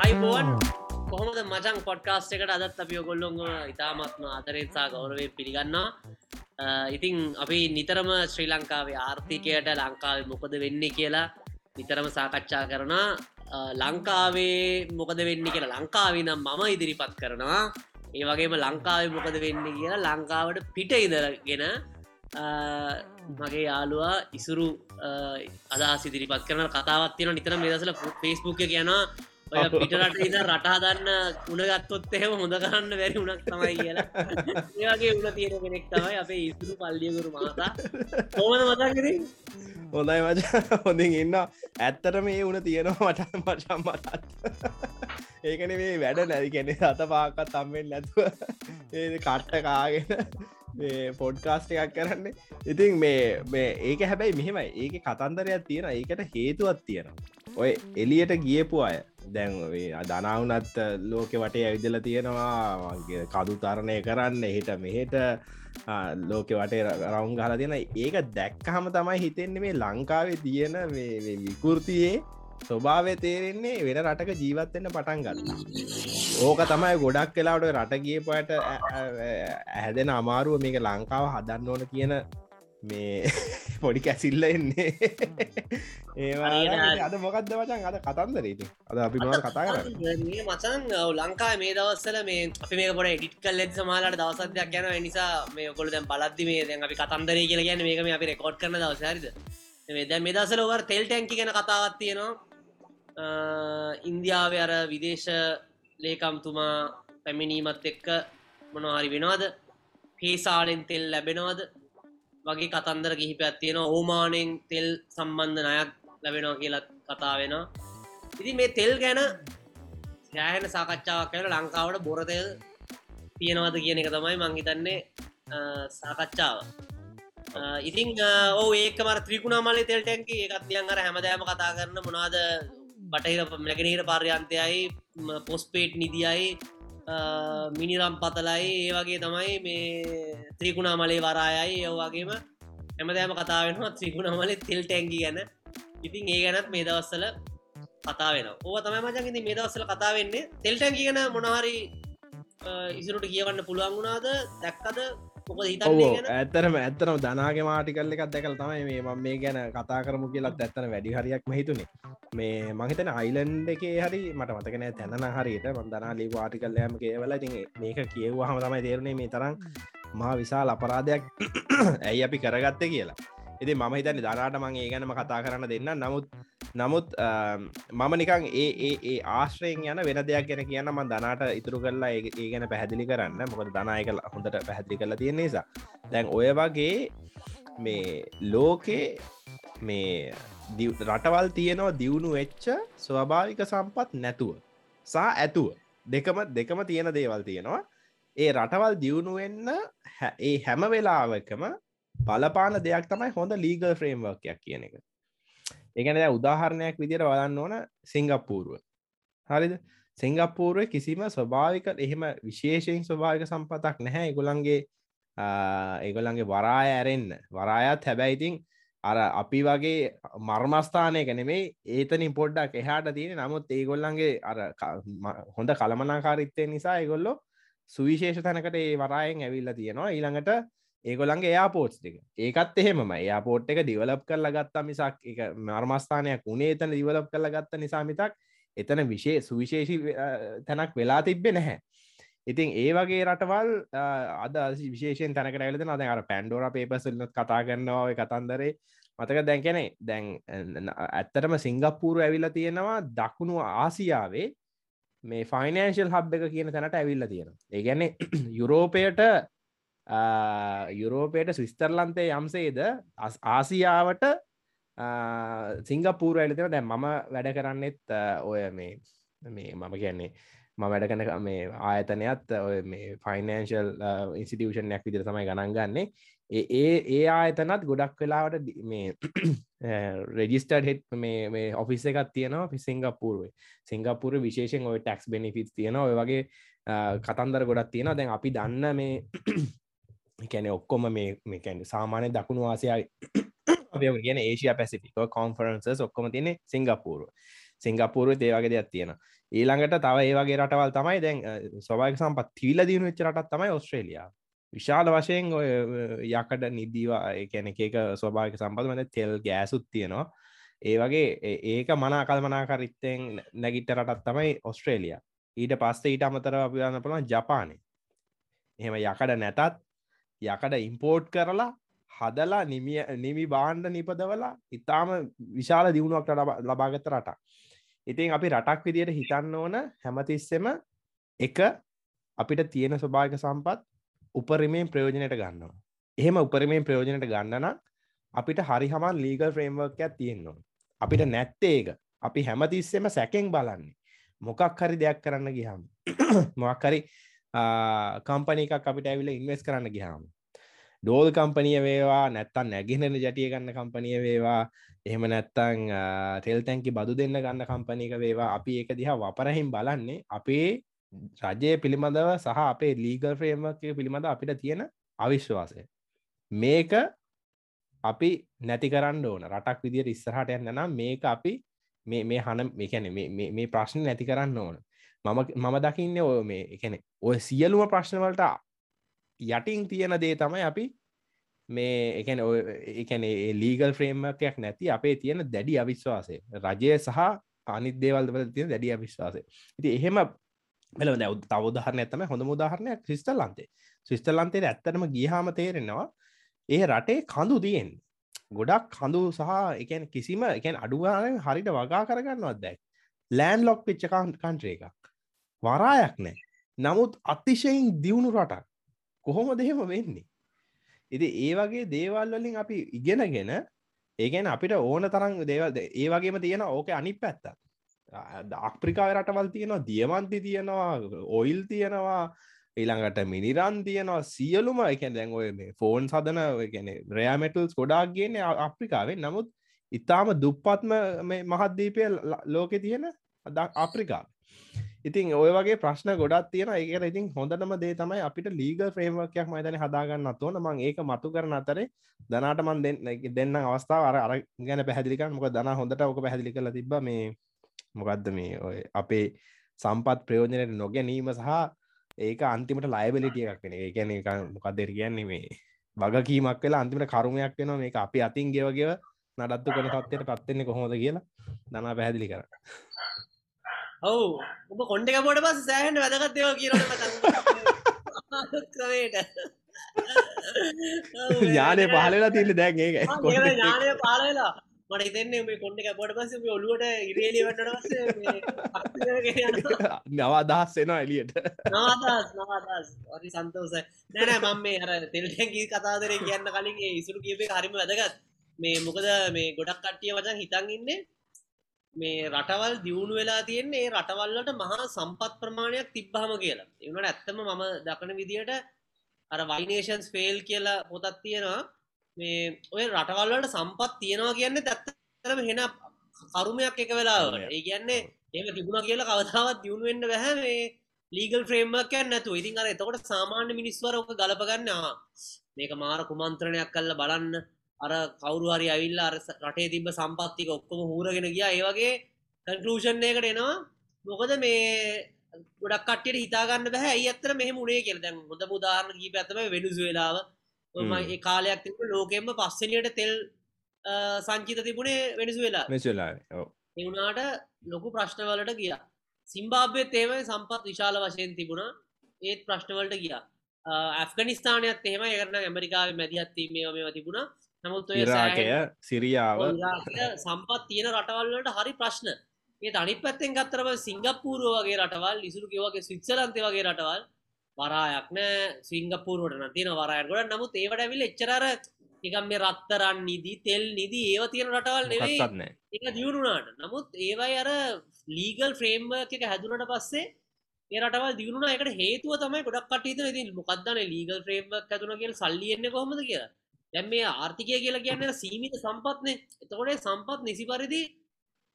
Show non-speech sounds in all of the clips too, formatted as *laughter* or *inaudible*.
අයිබෝන් කොහොමද මචන් පොඩ්කාස්ට එකට අදත් අපි ඔගොල්ලොන් ඉතාමත්ම අතරෙත්සා ගෞරවය පිළිගන්නා අ, ඉතිං අපි නිතරම ශ්‍රී ලංකාවේ ආර්ථිකයට ලංකාව මොකද වෙන්නේ කියලා නිතරම සාකච්ඡා කරන ලංකාවේ මොකද වෙන්න කියලා. ලංකාවිනම් මම ඉදිරිපත් කරනවා. ඒ වගේම ලංකාවේ මොකද වෙන්න කියලා ලංකාවට පිට ඉදරගෙන අ, මගේ යාළුවා ඉසුරු අදා සිදිරිපත් කරන කතාවත් තියෙන නිතර මෙදසල ෆෙස්බුක් කියනවා ඔය පිටරට ඉද රටහදන්න උනගත්තොත් එහෙම හොඳ කරන්න වැරි උනක් තමයි කියලා. ඒවගේ උන තියෙන කෙනෙක් තමයි අපේ ඉස්තුරු පල්ලියකුරු මාතා ඕමන මතක්කර හොඳයි මච. හොඳින් ඉන්න. ඇත්තට මේ වුණ තියෙනවා මට මචම් මටත් ඒකන මේ වැඩ නැති කෙනෙ අත පාකත් තම්මෙන් නැතුව. ඒ කට්ට කාගෙන පොඩ්කාස්ට එකක් කරන්න. ඉතින් මේ මේ ඒක හැබැයි මෙහෙමයි. ඒක කතන්දරයක් තියෙන ඒකට හේතුවත් තියෙන ඔය එලියට ගියපු අය. දැන් දනවුනත් ලෝකෙ වටේ ඇවිදල තියෙනවා වගේ කදු තරණය කරන්න එහිට මෙහෙට ලෝකෙ වටේ රවුන් ගහල තියෙන ඒක දැක්කහම තමයි හිතෙන්නේ මේ ලංකාවේ තියෙන විකෘතියේ ස්වභාවය තේරෙන්නේ වෙන රටක ජීවත්වෙන්න පටන් ගන්න ඕක තමයි ගොඩක් කලාවට රටගිය පට ඇහැදෙන අමාරුව මේක ලංකාව හදන්න ඕන කියන මේ පොඩි කැසිල්ල එන්නේ. *laughs* ඒ අද මොකක්ද වචන් අද කතන්දරීති අද අපි ම කතා මේ මචන්. ලංකා මේ දවස්සල මේ අපි මේ කොට එඩිට කල්ලෙත් සමාලට දවසදයක් යන නිසා මේ කොළ දැන් බලද්දි මේ දැන් අපි කතන්දරේ කියලා ගැන මේක මේ අපි රෙකෝඩ් කරන දවසරිද මේ දැන් මේ දවසල ඔවර් තෙල් ටැන්කි ගැන කතාවත් තියෙනවා. ඉන්දියාව අර විදේශ ලේකම්තුමා පැමිණීමත් එක්ක මොනහරි වෙනවාද? පේසාලෙන් තෙල් ලැබෙනවාද වගේ කතන්දර කිහිපයක් තියෙන ඕමානෙන් තෙල් සම්බන්ධ නයක් ලැබෙනවා කියලත් කතා වෙනවා. ඉති මේ තෙල් ගැන සෑහෙන සාකච්ඡාවක් කර ලංකාවට බොරතෙල් තියෙනවද කියන එක තමයි මංහිතන්නේ සාකච්ඡාව. ඉතිං ඕ ඒක මර ත්‍රිකුණා මලි තෙල් ටැන්කි එකත් දියන් අර හැමදෑම කතා කරන්න මොනාද බටහිර මැගෙනීර පර්යන්තයයි පොස්පේට් නිදියයි මිනිරම් පතලයි ඒ වගේ තමයි මේ ත්‍රිකුණා මලේ වරායයි ඒවගේම හැමදෑම කතාවෙනවා ත්‍රිකුණ මලේ තෙල් ටැන්ගි ගැන. ඉතින් ඒ ගැනත් මේ දවස්සල කතා වෙන ඕ තමයි මජන් මේ දවස්සල කතා වෙන්නේ තෙල් ටැන්ගි ගැන මොනහරි ඉසුරට කියවන්න පුළුවන් වුණාද? දැක්කද? මොක හිතන්නේ ගැන ඇත්තරම ඇත්තරම දනාගේ මාටිකල්ල එකක් දැකල් තමයි මේ මම මේ ගැන කතා කරමු කියලත් ඇත්තන වැඩි හරියක් මහිතුනේ මේ මහිතන අයිලන්ඩ එකේ හරි මට මතකන තැන හරියට මන්දනා ලී වාටිකල්ලයම කියවල ති මේක කියව්වා හම තමයි තේරුණේ මේ තරම් මා විශාල් අපරාධයක් *coughs* ඇයි අපි කරගත්ත කියලා ඉති මම හිතන්නේ දනාට මං ඒ ගැනම කතා කරන්න දෙන්න. නමුත් නමුත් මම නිකං ඒ ඒ ආශ්‍රයෙන් යන වෙන දෙයක් ගැන කියන්න ම දනාට ඉතුරු කරලා ඒ ගැන පැහැදිලි කරන්න. මොකද දනායක හොඳට පැහැදිලි කරලා තියෙන නිසා. දැන් ඔය වගේ මේ ලෝකේ මේ රටවල් තියනවා දියුණු වෙච්ච ස්වභාවික සම්පත් නැතුව. සා ඇතුව. දෙකම දෙකම තියෙන දේවල් තියෙනවා. ඒ රටවල් දියුණුවෙන්න ඒ හැම වෙලාවකම බලපාන දෙයක් තමයි හොඳ ලීගල් ෆ්‍රේම්වර්කයක් කියන එක. ඒගැන උදාහරණයක් විදිර වලන්න ඕන සිංගප්පූරුව. හරිද? සිංගප්පූරුව කිසිම ස්වභාවික එහෙම විශේෂයෙන් ස්වභාවික සම්පතක් නැහැ. එගොලන්ගේ ඒගොලන්ගේ වරාය ඇරෙන්න්න වරායත් හැබැයිතින් අර අපි වගේ මර්මස්ථානය ගැනෙමේ ඒතනින් පොඩ්ඩක් එහාට තියෙන නමුත් ඒගොල්ලන්ගේ අර හොඳ කළමනාකාරිත්තය නිසා ඒගොල්ලෝ සුවිශේෂ තැනකට ඒ වරායෙන් ඇවිල්ල තියෙනවා. ඊළඟට ඒගොලන්ගේ යාපෝට්ස් දෙක. ඒකත් එහෙම යාපෝට් එක දිවලප් කරලා ගත්තා මිසක් එක මර්මස්ථානයක් උනේ එතන දිවලප් කරලා ගත්ත නිසා මිතක් එතන විශේ සුවිශේෂි තැනක් වෙලා තිබ්බෙ නැහැ. ඉතින් ඒ වගේ රටවල් අද විශේෂෙන් තැනකට ඇලද නද අර පැන්ඩෝර පේපසල්ලත් කතා කරනවා කතන්දරේ. මතක දැන් කැනෙ දැන් ඇත්තටම සිංගප්පූරු ඇවිල්ල තියෙනවා දකුණු ආසියාවේ මේ ෆයිනන්ශල් හබ් එක කියන තැනට ඇවිල්ල තියෙන ඒගැන්නේ *clears throat* යුරෝපයට යුරෝපයට ස්විස්තරලන්තේ යම්සේද ආසියාවට සිංගපූර ඇලිතෙන දැන් මම වැඩ කරන්නෙත් ඔය මේ මේ මම කියන්නේ ම වැඩ කන මේ ආයතනයත් ඔය මේ ෆයිනන්ශල් ඉන්සිටියෂන්යක් විදිර තමයි ගණන් ගන්නේ. ඒ ඒ ආයතනත් ගොඩක් වෙලාවට මේ *clears throat* රෙජිස්ටර් හෙට් මේ මේ ඔෆිස් එකක් තියෙනවා පි සිංගප්පූරුවේ. සිංගප්පුර විශේෂෙන් ඔය ටක්ස් බෙනිෆිස් තියෙන ඔය වගේ කතන්දර ගොඩක් තියෙන දැන් අපි දන්න මේ කැන ඔක්කොම මේ මේකැන සාමානය දකුණු ආසියයි කියන ඒසිය පැසිික කොන්ෆරන්සස් ඔක්කොම තියනෙ සිංගප්පූරුව සිංගප්පූරුව ඒවගේ දෙයක් තියෙන ඊළඟට තව ඒවගේ රටවල් තමයි දැන් ස්වභාග සම්පත් තිීල දියුණු වෙච්ච රටත් තමයි ඔස්ට්‍රේලියා විශාල වශයෙන් ඔය යකට නිදීවා එකැන එක ස්වභාග සම්පත් වන තෙල් ගෑසුත් තියෙනවා. ඒ වගේ ඒක මනා කල්මනාකරිත්තෙන් නැගිට රටත් තමයි ඔස්ට්‍රේලිය ඊට පස්සේ ඊට අමතර අපියන්න පුළන් ජපානය එහෙම යකඩ නැතත් යකඩ ඉම්පෝර්ට් කරලා හදලා නිමිය නිමි බාණ්ඩ නිපදවලා ඉතාම විශාල දියුණුවක් ලබාගත රටක්. ඉතින් අපි රටක් විදියට හිතන්න ඕන හැමතිස්සෙම එක අපිට තියෙන ස්වභාග සම්පත් උපරිමයෙන් ප්‍රයෝජනයට ගන්නවා. එහෙම උපරිමයෙන් ප්‍රයෝජනයට ගන්නන අපිට හරි හමන් ලීගල් ෆ්‍රේම්වර්කයක් තියෙන්නවා අපිට නැත්තේ ඒක. අපි හැමතිස්සෙම සැකෙන් බලන්නේ. මොකක් හරි දෙයක් කරන්න ගිහම් මොක්හරි කම්පනිකක් අපිට ඇවිල ඉන්වස් කරන්න ගිහාම ඩෝල් කම්පනිය වේවා නැත්තන් නැගෙනන ජටිය ගන්න කම්පනිය වේවා එහෙම නැත්තං තෙල් තැන්කි බදු දෙන්න ගන්න කම්පනික වේවා අපි ඒක දිහා වපරහිම් බලන්නේ අපේ රජය පිළිබඳව සහ අපේ ලීගල් ෆ්‍රේම්වර්කය පිළිබඳ අපිට තියෙන අවිශ්වාසය. මේක අපි නැති කරන්න ඕන. රටක් විදිට ඉස්සරහට යන්න නම් මේක අපි මේ මේ හන මේකැන මේ ප්‍රශ්න නැති කරන්න ඕන. මම මම දකින්න ඔය මේ එකන ඔය සියලුම ප්‍රශ්නවලට යටින් තියෙන දේ තමයි අපි මේ එකන එකන ලීගල් ෆ්‍රේම්මකයක් නැති අපේ තියෙන දැඩි අවිශ්වාසය. රජය සහ අනිත් දේවල්වල තියෙන දැඩි අවිශ්වාසය. ඉති එහෙම මෙල දැව තවදාහරන ඇතම හොඳ මුදාහරණයක් ශිස්ටල්ලන්තේ ශිස්ටල්ලන්තේ ඇත්තටම ගියහම තේරෙනවා ඒ රටේ කඳු තියෙන් ගොඩක් කඳු සහ එකන් කිසිම එකන් අඩුවාන හරිට වගා කරගන්නවත් දැක් ලෑන් ලොක් පිච්චකන් කන්ට්‍රේ එකක්. වරායක් නෑ. නමුත් අතිශයෙන් දියුණු රටක්. කොහොම දෙහෙම වෙන්නේ? ඉති ඒ වගේ දේවල් වලින් අපි ඉගෙනගෙන ඒගැන අපිට ඕන තරම් දේවල් ඒ වගේම තියෙන ඕක අනි පැත්තත් අප්‍රිකාව රටවල් තියෙනවා දියමන්ති තියෙනවා ඔයිල් තියෙනවා ඊළඟට මිනිරන් තියෙනවා සියලුම එක දැන් ඔය මේ ෆෝන් සදන ගැන රෑමටල්ස් ගොඩාක් ගෙන අප්‍රිකාවෙන් නමුත් ඉතාම දුප්පත්ම මහත්දීපය ලෝකෙ තියෙන අප්‍රිකා ඉතින් ඔය වගේ ප්‍රශ්න ගොඩත් තියෙන ඒක ඉතින් හොඳටම දේ තමයි අපිට ලීග ෆ්‍රේම්වර්කයක් මයිතන හදාගන්න අතුවන මං ඒක මතු කරන අතරේ දනාට මන් දෙන්න දෙන්න අවස්ථාව අර අර ගැන පැහදිලික මොක දන හොඳට ඕක පැහදිලි කල තිබ මේ මොකක්ද මේ ඔය අපේ සම්පත් ප්‍රයෝජනයට නොගැනීම සහ ඒක අන්තිමට ලයිබලිටිය එකක් වෙන. ඒ ගැන මොකක්දර කියන්නේ මේ වගකීමක් වෙලා අන්තිමට කරුමයක් වෙනවා. මේ අපි අතින් ගෙවගෙව නඩත්තු කන තත්වයට පත්වෙන්නේ කොහොද කියලා දනා පැහැදිලි කර. ඔවු. ඔබ කොන්්ඩ පොට පස් සෑහන්ට වැදගත්තයෝ කියර ක්‍රමයට. *laughs* ඥානය පහලලා තින්න දැන් ඒක. ඥානය පාලලා මට හිතන්නේ මේ කොන්්ඩ කැපොට පස ඔලුවට ඉරේලිවට නවාදහස් වෙනවා එලියට නවාදස් නවාදස් ඔරි සන්තෝස නැන මම මේ අර තෙල්ටැකී කතාදර කියන්න කලින් ඉසුරු කියපේ හරිම වැදගත්. මේ මොකද මේ ගොඩක් කට්ටිය වචන් හිතන් ඉන්න මේ රටවල් දියුණු වෙලා තියෙන්නේ රටවල්ලට මහා සම්පත් ප්‍රමාණයක් තිබ්බහම කියලා. එවනට ඇත්තම මම දකන විදියට අර වයිනේෂන්ස් ෆේල් කියලා පොතත් තියෙනවා. මේ ඔය රටවල්ලට සම්පත් තියෙනවා කියන්න ඇත්තරම හෙන කරුමයක් එක වෙලාවට ඒ කියන්නේ ඒම තිබුණ කියලා කවතාවත් දියුණුවෙන්න්න බැහැ මේ ලීගල් ෆ්‍රේම්මක් නැතු ඉතින් අර එතකොට සාමාන්‍ය මිනිස්වර ඕක ගලපගන්නවා. මේක මාර කුමන්ත්‍රණයක් කල්ල බලන්න. අර කවරු හරි ඇවිල්ල අර රටේ තිබ සම්පත්තික ඔක්කොම හූරගෙන ගිය. ඒවගේ කන්කලූෂන් එකට එනවා. මොකද මේ ගොඩක් කටියට හිතාගන්න බැහැ. ඇත්තර මෙහ මුණේ කියල. දැන් හොඳ මුදාරණ කී ඇතම වෙනුසු වෙලාව ඒ කාලයක් තිබ ලෝකෙම පස්සනියට තෙල් සංචිත තිබුණේ වෙනසු වෙලා වෙලා එවුණාට ලොකු ප්‍රශ්නවලට ගිය. සිම්බාබ්‍ය තේමයි සම්පත් විශාල වශයෙන් තිබුණා. ඒත් ප්‍රශ්නවලට ගිය. ඇෆ්ගනිස්ථානයත් එහෙම එරන ඇමරිකාව මැදිහත්වීමේ මෙම තිබුණා නමුත් ඉරාකය සිරියාව. සම්පත් තියෙන රටවල්ලට හරි ප්‍රශ්න. ඒ අනි පැත්තෙන් ගත්තරම සිංගප්පූරුව වගේ රටවල් ඉසුරු කිවගේ ස්විත්සලන්තේ වගේ රටවල් වරායක් නෑ. සිංගපූරුවට තියෙන වරය ගොඩ නමුත් ඒවට ඇවිල් එච්චරර එකම් මේ රත්තරන් නිදී තෙල් නිදී ඒව තියෙන රටවල් නෙවෙයි. එක දියුණුනාට. නමුත් ඒවයි අර ලීගල් ෆ්‍රේම්ම එක හැදුනට පස්සේ ඒ රටවල් දියුණුන. එකට හේතුව තමයි ගොඩක් කටීත ඉතින් මොකක්දන ලීගල් ෆ්‍රේම්ම ඇතුන කියල සල්ලියන්න කොහොමද කියලා දැම් මේ ආර්ථිකය කියලා කියන්න සීමිත සම්පත්නේ. එතකොටේ සම්පත් නිසි පරිදි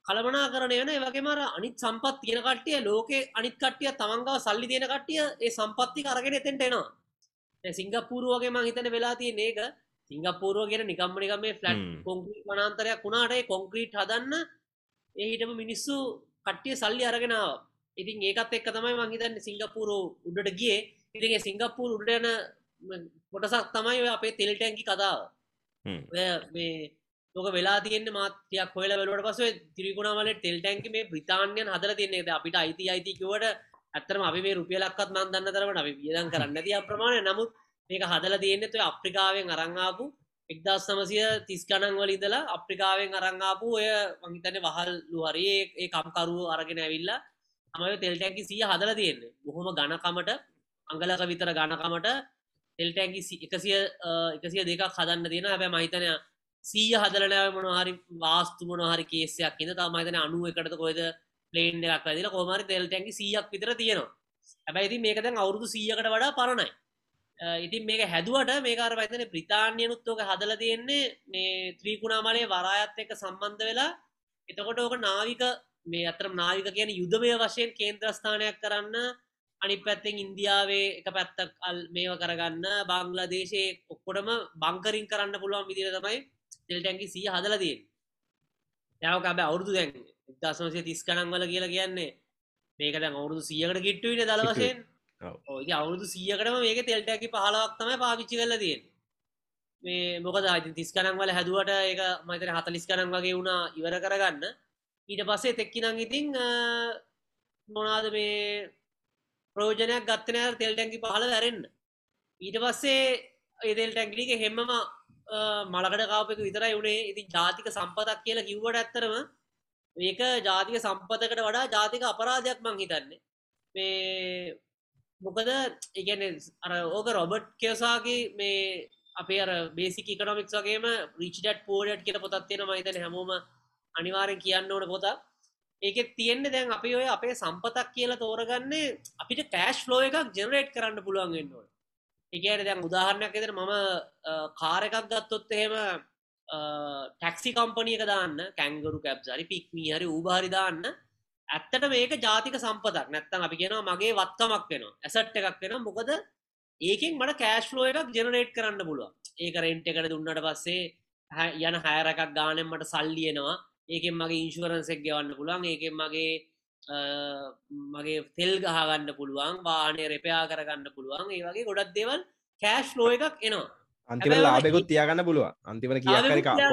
කළමනා කරන යන වගේ මර අනිත් සම්පත් තියෙන කට්ටිය ලෝකේ අනිත් කට්ටිය තමන්ගව සල්ලි තියෙන කට්ටිය ඒ සම්පත්ති කරගෙන එතෙන්ට එනවා. සිංගප්පූරුවගේ මං හිතන වෙලා තිය ඒක. සිංගප්පූරුව ගෙන නිකම්මනිකම මේ ෆලට් හ්ම්. කොංක්‍රීට් වනාන්තරයක් වුණාට කොංක්‍රීට් හදන්න ඒ හිටම මිනිස්සු කට්ටිය සල්ලි අරගෙනාව ඉතින් ඒකත් එක්ක තමයි මංහිතන්න සිංගප්පූරු උඩට ගිය. ඉතිගේ සිංගප්පූර් උඩන කොටසක් තමයි ඔය අපේ තෙල්ටැන්කි කතාව. මේ ලොක වෙලා තියෙන මාත්‍යයක් හොල වෙලට පස තිරිකුණාවල ටෙල් ටැන්ක මේ බ්‍රතාාන්යන් හදල තියන්නේ අපිට අයිති අයිතිකවට ඇත්තරම අපි මේ රුපියලක්කත් මන් දන්න තරමට අපි වියදන් කරන්න තිය ප්‍රමාණය නමුත් මේක හදල තියන්නේ තුය අප්‍රිකාවෙන් අරංආපු එක්දස් සමසය තිස්කණන් වලින්දලා අප්‍රිකාවෙන් අරංආපු ඔය මහිතන වහල් ලුවරේ ඒ කම්කරුව අරගෙන ඇවිල්ලා තමයි තෙල්ටැන්කි සිය හදල තියෙන්නේ. බොහොම ගණකමට අංගලක විතර ගණකමට තෙල්ටැන්කි එකසිය එකසිය දෙකක් හදන්න තියෙන හැබැ මහිතනය සීය හදලනෑ මොනහරි වාස්තු මොනහරි කේසයක් ඉද තමයිතන අනුව එකට කොයිද පලේන් එකක් ඇදිල කොමරි තෙල්ටැන්කි සියක් විතර තියෙනවා. හැබැයිති මේකතැන් අවුරුදු සීයකට වඩා පරණයි. ඉතින් මේක හැදුවට මේකාර පැතන ප්‍රතාාන්යනුත්තෝක හදල තියෙන්නේ මේ ත්‍රීකුණාමලේ වරායත් එක සම්බන්ධ වෙලා. එතකොට ඕක නාවික මේ අතර නාවික කියන යුදමය වශයෙන් කේන්ද්‍රස්ථානයක් කරන්න අනි පැත්තෙන් ඉන්දියාවේ එක පැත්තක් අල් මේව කරගන්න බංගලා දේශයේ ඔක්කොටම බංකරින් කරන්න පුළුවන් විදිර තමයි තෙල්ටැන්කි සිය හදලදී යවක අප අවුරදු දැන් දසමසය තිස් කනන් වල කියලා කියන්නේ. මේක දැන් අවුරුදු සියකට කිට්ටුවන දල වශයෙන්. ඔව්. ඔය අවුරුදු සියකටම මේක තෙල්ටැකි පහලක් තමයි පාවිච්චි කරල තියෙන් මේ මොකද? අති තිස් කනන් වල හැදුවට ඒක මතන හතලිස් කනන් වගේ වුණා ඉවර කරගන්න. ඊට පස්සේ තෙක්කිනං ඉතිං මොනාද මේ ප්‍රෝජනයක් ගත්තනෑ තෙල්ටැන්කි පහල වැරෙන්න්න ඊට පස්සේ ඒදෙල් ටැන්ගලික හෙම්මම මලකට කාපක විතරයි වුණේ ඉති ජාතික සම්පතක් කියලා කිව්වට ඇත්තරම ඒක ජාතික සම්පතකට වඩා ජාතික අපරාධයක් මං හිතන්නේ. මේ මොකද ඉගැන අර ඕක රොබට් කියසාගේ මේ අපේ අර බේසික ඉකනොමික්ස් වගේම රිචිටත් පෝඩට් කියල පොතත් තියෙන මහිතන හැමෝම අනිවාරෙන් කියන්න ඕන පොතක්. ඒක තියෙන්න්න දැන් අපි ඔය අපේ සම්පතක් කියලා තෝරගන්නේ අපිට කෑශ් ලෝ එකක් ජෙනරේට් කරන්න පුළුවන්ගෙන්න්න ඕන. එකයට දැන් උදාහරණයක් එතර මම කාර එකක් ගත්තොත් එහෙම ටැක්සි කම්පනියක දාන්න කැංගරු කැබ්සරි පික්මී හරි උභාරි දාන්න ඇත්තට මේක ජාතික සම්පතක්. නැත්තම් අපි කියෙනවා මගේ වත්කමක් වෙනවා ඇසට් එකක් වෙන මොකද ඒකෙන් මට කෑශ්ලෝ එකක් ජෙනරේට් කරන්න පුළුව ඒක රෙන්ට් එකට දුන්නට පස්සේ හැ- යන හයරකක් ගානෙන් මට සල්ලියනවා ඒකෙන් මගේ ඉන්ශුවරන්සෙක් ගෙවන්න පුළුවන් ඒකෙන් මගේ මගේ තෙල් ගහගන්න පුළුවන් වානය රෙපයා කරගන්න පුළුවන්. ඒ වගේ ගොඩක් දෙවල් කෑශ් ලෝ එකක් එනවා. අන්තිම ලාබෙකුත් තියාගන්න පුළුව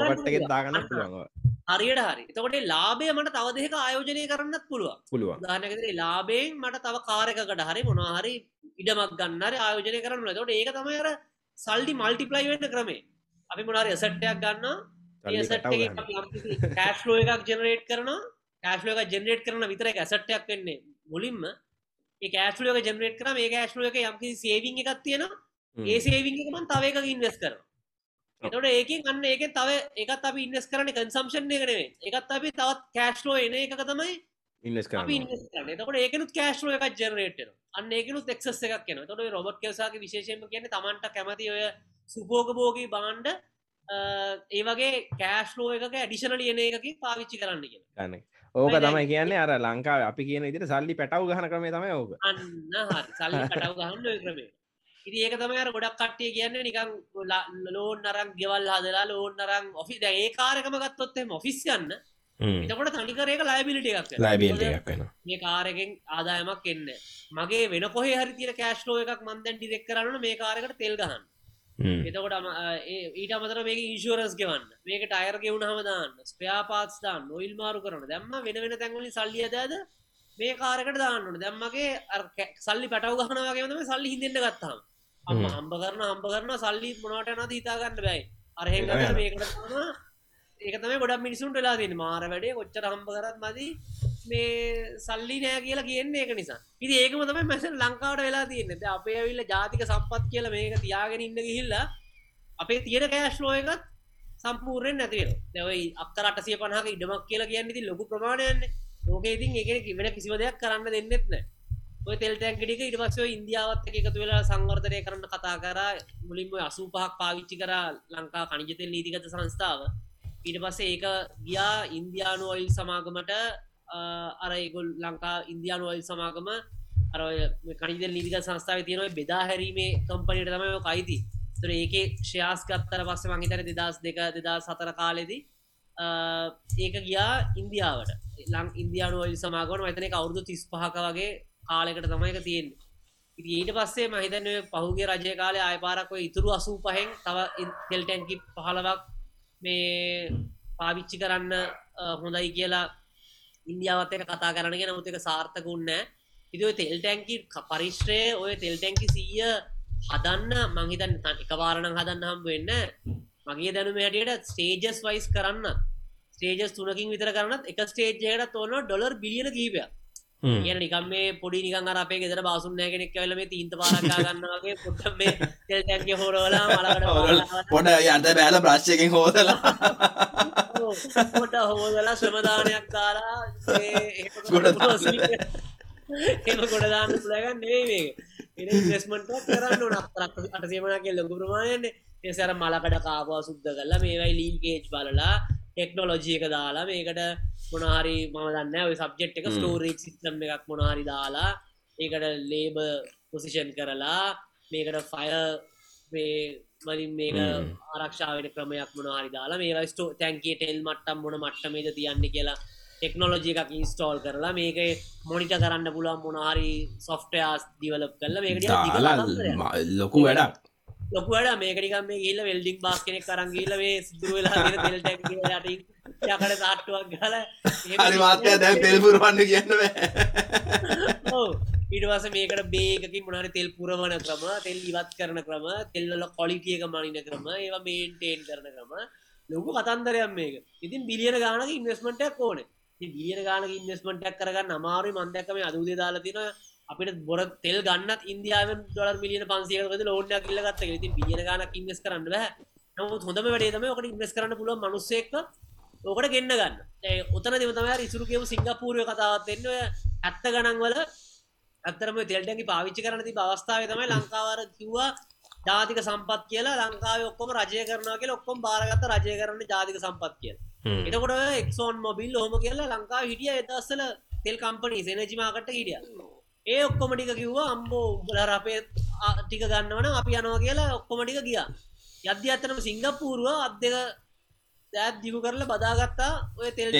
පොකට් එකෙත් පුළුවන්. දාගන්න. පුළුවන් හරියට හරි. එතකොට ලාබය මට තව දෙක ආයෝජනය කරන්නත් පුළුවන්. පුළුවන්. උදාහනකතේ ලාබයෙන් මට තව කාරකකට හරි මොනහරි ඉඩමක් ගන්නර ආයෝජනය කරන්න තොට ඒක තමයි අර සල්ඩි මල්ටිපලයි වෙන්න ක්‍රමේ අපි මොනාරි සට්ටයක් ගන්න කෑශ්ලෝ එකක් ජෙනරේට් කරන කෑශ්ලෝ එක ජෙනරේට් කරන විතර එක ඇසට්ටයක් වෙන්නේ. මුලින්ම ඒ කෑශ්ලෝ එක ජෙනරේට් කරම මේ කෑශ්ලෝ එක යම්කි සේවිං එකක් තියෙන හ්ම්. ඒ සේවිං එක මන් තව එක ඉන්වස් කර ඔව්. එතොට ඒකින් අන්න ඒක තව එකත් අපි ඉන්වස් කරන කන්සම්ෂන් එකනේ එකත් අපි තවත් කෑශ්ලෝ එන එක තමයි එතකොට ඒකනුත් කෑශ්ලෝ එකක් ජෙනරේට් අන්න ඒකනුත් එක්සස් එකක් කියන තොට රොබට් කෙසාගේ විශේෂයෙන්ම කියන්නේ තමන්ට කැමති ඔය සුපෝගබෝගී බාන්්ඩ ඒ වගේ කෑශ්ලෝ එක ඇඩිෂනල යන එකකින් පාවිච්චි කරන්න කිය ගන්න ඕක තමයි කියන්නේ අර ලංකාව අපි කියන ඉදිට සල්ලි පැටව් ගහන ක්‍රමේ තමයි ඕක. සල්ලි කටව ගහන්න ක්‍රමේ ඉති ඒක තමයි අර ගොඩක් කට්ටිය කියන්න නිකං ලෝන් නරම් ගෙවල් හදලා ලෝන් නරම් ඔෆි ද ඒ කාරකම ගත්තොත්තේ ඔෆිස් යන්න. එතකොට තනිකරේක ලයිබිලිට එකක් ලයිබිල්ට එකක් වෙන මේ කාරකෙන් ආදායමක් එන්න මගේ වෙන කොහේ හරි තිර කෑශ්ලෝ එකක් මන්දැන් ඩිරෙක් කරන්න මේ කාරකට තෙල් ගහන්න එතකොට අම- ඊට අමතර මේක ඉන්ශුවරන්ස් ගෙවන්න. මේක ටයර් ගෙවුණ හමදාන්න ස්ප්‍රයාපාත්ස් දාන්න. නොයිල් මාරු කරන දැම්ම වෙන වෙන තැන්වලින් සල්ලිය දෑද මේ කාරකට දාන්නට දැම්මගේ සල්ලි පැටව ගහනවාගේම සල්ලි හිදන්න ගත්තාම. හ්ම්. හම්බ කරන හම්බ කරන සල්ලි මොනට නද හිතාගන්න බැයි අරහෙන් ඒක මේකට තමයි ඒක තමයි ගොඩක් මිනිසුන්ට වෙලා තින මාර වැඩේ කොච්චර හම්බ කරත් මදී මේ සල්ලි නෑ කියලා කියන්නේ ඒක නිසා. ඉති ඒකම තමයි මැස ලංකාවට වෙලා තියන්න. අපේ ඇවිල්ල ජාතික සම්පත් කියල මේක තියාගෙන ඉන්න ගිහිල්ලා අපේ තියෙන කෑශ්ලෝ එකත් සම්පූර්යෙන් නැතිවෙන දැවයි අක්කරට සිය පනහක ඉඩමක් කියලා කියන්න ති ලොකු ප්‍රමාණයන්න ලෝක ඉතින් එක වෙන කිසිව දෙයක් කරන්න දෙන්නෙත් නෑ. ඔය තෙල් ටැන්කිටික ඉට පස්ව ඉන්දියාවත් එක එකතු වෙලා සංවර්ධනය කරන්න කතා කර. මුලින්ම අසූ පහක් පාවිච්චි කර ලංකා කනිජතෙල් නීතිගත සංස්ථාව. ඊට පස්සේ ඒක ගියා ඉන්දයානු ඔයිල් සමාගමට අරගොල් ලංකා ඉන්දයානු ඔයිල් සමාගම අර කනිද නීතික සංස්ථාව තියෙනව බෙදා හැරීමේ කම්පනයට තමයි කයිති තුර ඒක ශ්‍රයාස් ගත්තර පස්ස මහිතර දෙදස් දෙක දෙදා සතර කාලෙදී ඒක ගියා ඉන්දියාවට. ලං ඉන්දයානු ඔයිල් සමාගන ඇතන අවුරුදු තිස් පහක වගේ කාලෙකට තමයික තියෙන් ඊට පස්සේ මහිතන පහුගේ රජය කාලය අයපාරක්ව ඉතුරු අසූ පහෙන් තව තෙල්ටැන්කි පහලවක් මේ පාවිච්චි කරන්න හොඳයි කියලා ඉන්දියාවත් එක කතා කරනගෙන නමුත් එක සාර්ථකුන්නෑ ඉති තෙල් ටැන්කි පරිශ්‍රය ඔය තෙල් ටැන්කි සීය හදන්න මංහිතන් එක වාරණ හදන්න හම් වෙන්න. මගේ දැනුම හැටියට ස්ටේජස් වයිස් කරන්න. ස්ටේජස් තුනකින් විතර කරන්නත් එක ස්ටේජයට තෝන ඩොලර් බිලියන කීපයක් කියන නිකම් මේ පොඩි නිකන් අර අපේ ගෙදර බාසුන් නෑ කෙනෙක් වෙල මේ තීන්ත පාරක්කා ගන්නවාගේ පොට මේ තෙල් ටැන්කි හෝරෝලා මලකට පොඩ යන්ත බෑල ප්‍රශ්යකින් හෝදලා පොට හෝදලා ශ්‍රමදානයක් කාලා එම *laughs* ගොඩදාන්න පුළගන්න නේ ඉන්වස්මට කරන්න නත්තරක් අටසේමනක ලොකු ප්‍රමාණයන්න එසර මලකට කාපවා සුද්ද කරලා මේවයි ලීගේජ් බලලා ටෙක්නොලොජියක දාලා මේකට මොනහරි මම දන්න ඔය සබ්ජෙට් එක ස්ටෝරීක් සිස්ටම් එකක් මොනහරි දාලා ඒකට ලේබ පොසිෂන් කරලා මේකට ෆය මලින් මේක ආරක්ෂාවට ක්‍රමයක් මොනහරි දාලා මේ ස්ටෝ තැන්ගේ ටෙල් මට්ටම් මොන මට්ටමේද තියන්න කියලා ටෙක්නෝලජි එකක් ඉන්ස්ටෝල් කරලා මේක මොනිට කරන්න පුළුවන් මොනහරි සොෆ්ටයාස් දිවලප් කරල මේකට ලොකු වැඩක් ලොක වැඩ මේකනිකම් මේ ගිල්ල වෙල්ඩික් බාස් කෙනෙක් කරංගීල වේ සිදුවලා ට යකට සාට්ටුවක් ගල හරිමාත්‍යය දැන් තෙල්පුරවන්න කියන්නව ඊට වස මේකට බේකකින් මොනහරි තෙල් පුරවන ක්‍රම තෙල් ඉවත් කරන ක්‍රම තෙල්ල කොලිටියක මනින ක්‍රම ඒවා මේන්ටේන් කරන ක්‍රම. ලොකු කතන්දරයක් මේක. ඉතින් බිලියන ගානක ඉන්වස්මටක් ඕනේ. බිලියන ගානක ඉන්වස්මටක් කරගන්න අමාරු මන්දක්කම අදූදේ දාලතින අපිට බොර තෙල් ගන්න ඉන්දියාව ඩොලර් මිලියන පන්සියකද ලෝඩ කිල්ලගත්ත ති බිලියන ගානක් ඉන්වස් කරන්න නමුත් හොඳම වැඩේතම ඔකට ඉන්වස් කරන්න පුළුව මනුස්සෙක්ක ඕකට ගෙන්න්න ගන්න. ඔතන දෙවතම ඉසුරු කියව සිංගපූරය කතාවත් එන්න ඇත්ත ගණන් වල ඇත්තරම තෙල්ටැකි පාවිච්චි කරන ති අවස්ථාව තමයි ලංකාවර කිව්වා ජාතික සම්පත් කියලා. ලංකාව ඔක්කොම රජය කරනවා කිය ඔක්කොම් බාරගත්ත රජය කරන්න ජාතික සම්පත් කියල. එතකොට එක්සෝන් මොබිල් හෝම කියලා ලංකා හිටිය එදස්සල තෙල් කම්පනී සෙනජිමාකට හිටිය ඒ ඔක්කොමටික කිව්වා අම්බෝ උඹලර අපේ ටික ගන්නවන අපි යනවා කියලා ඔක්කොමටික ගියා. යද්‍ය අතරම සිංගප්පූරුව අත් දෙක දැත් දිගු කරල බදාගත්තා. ඔය තෙල්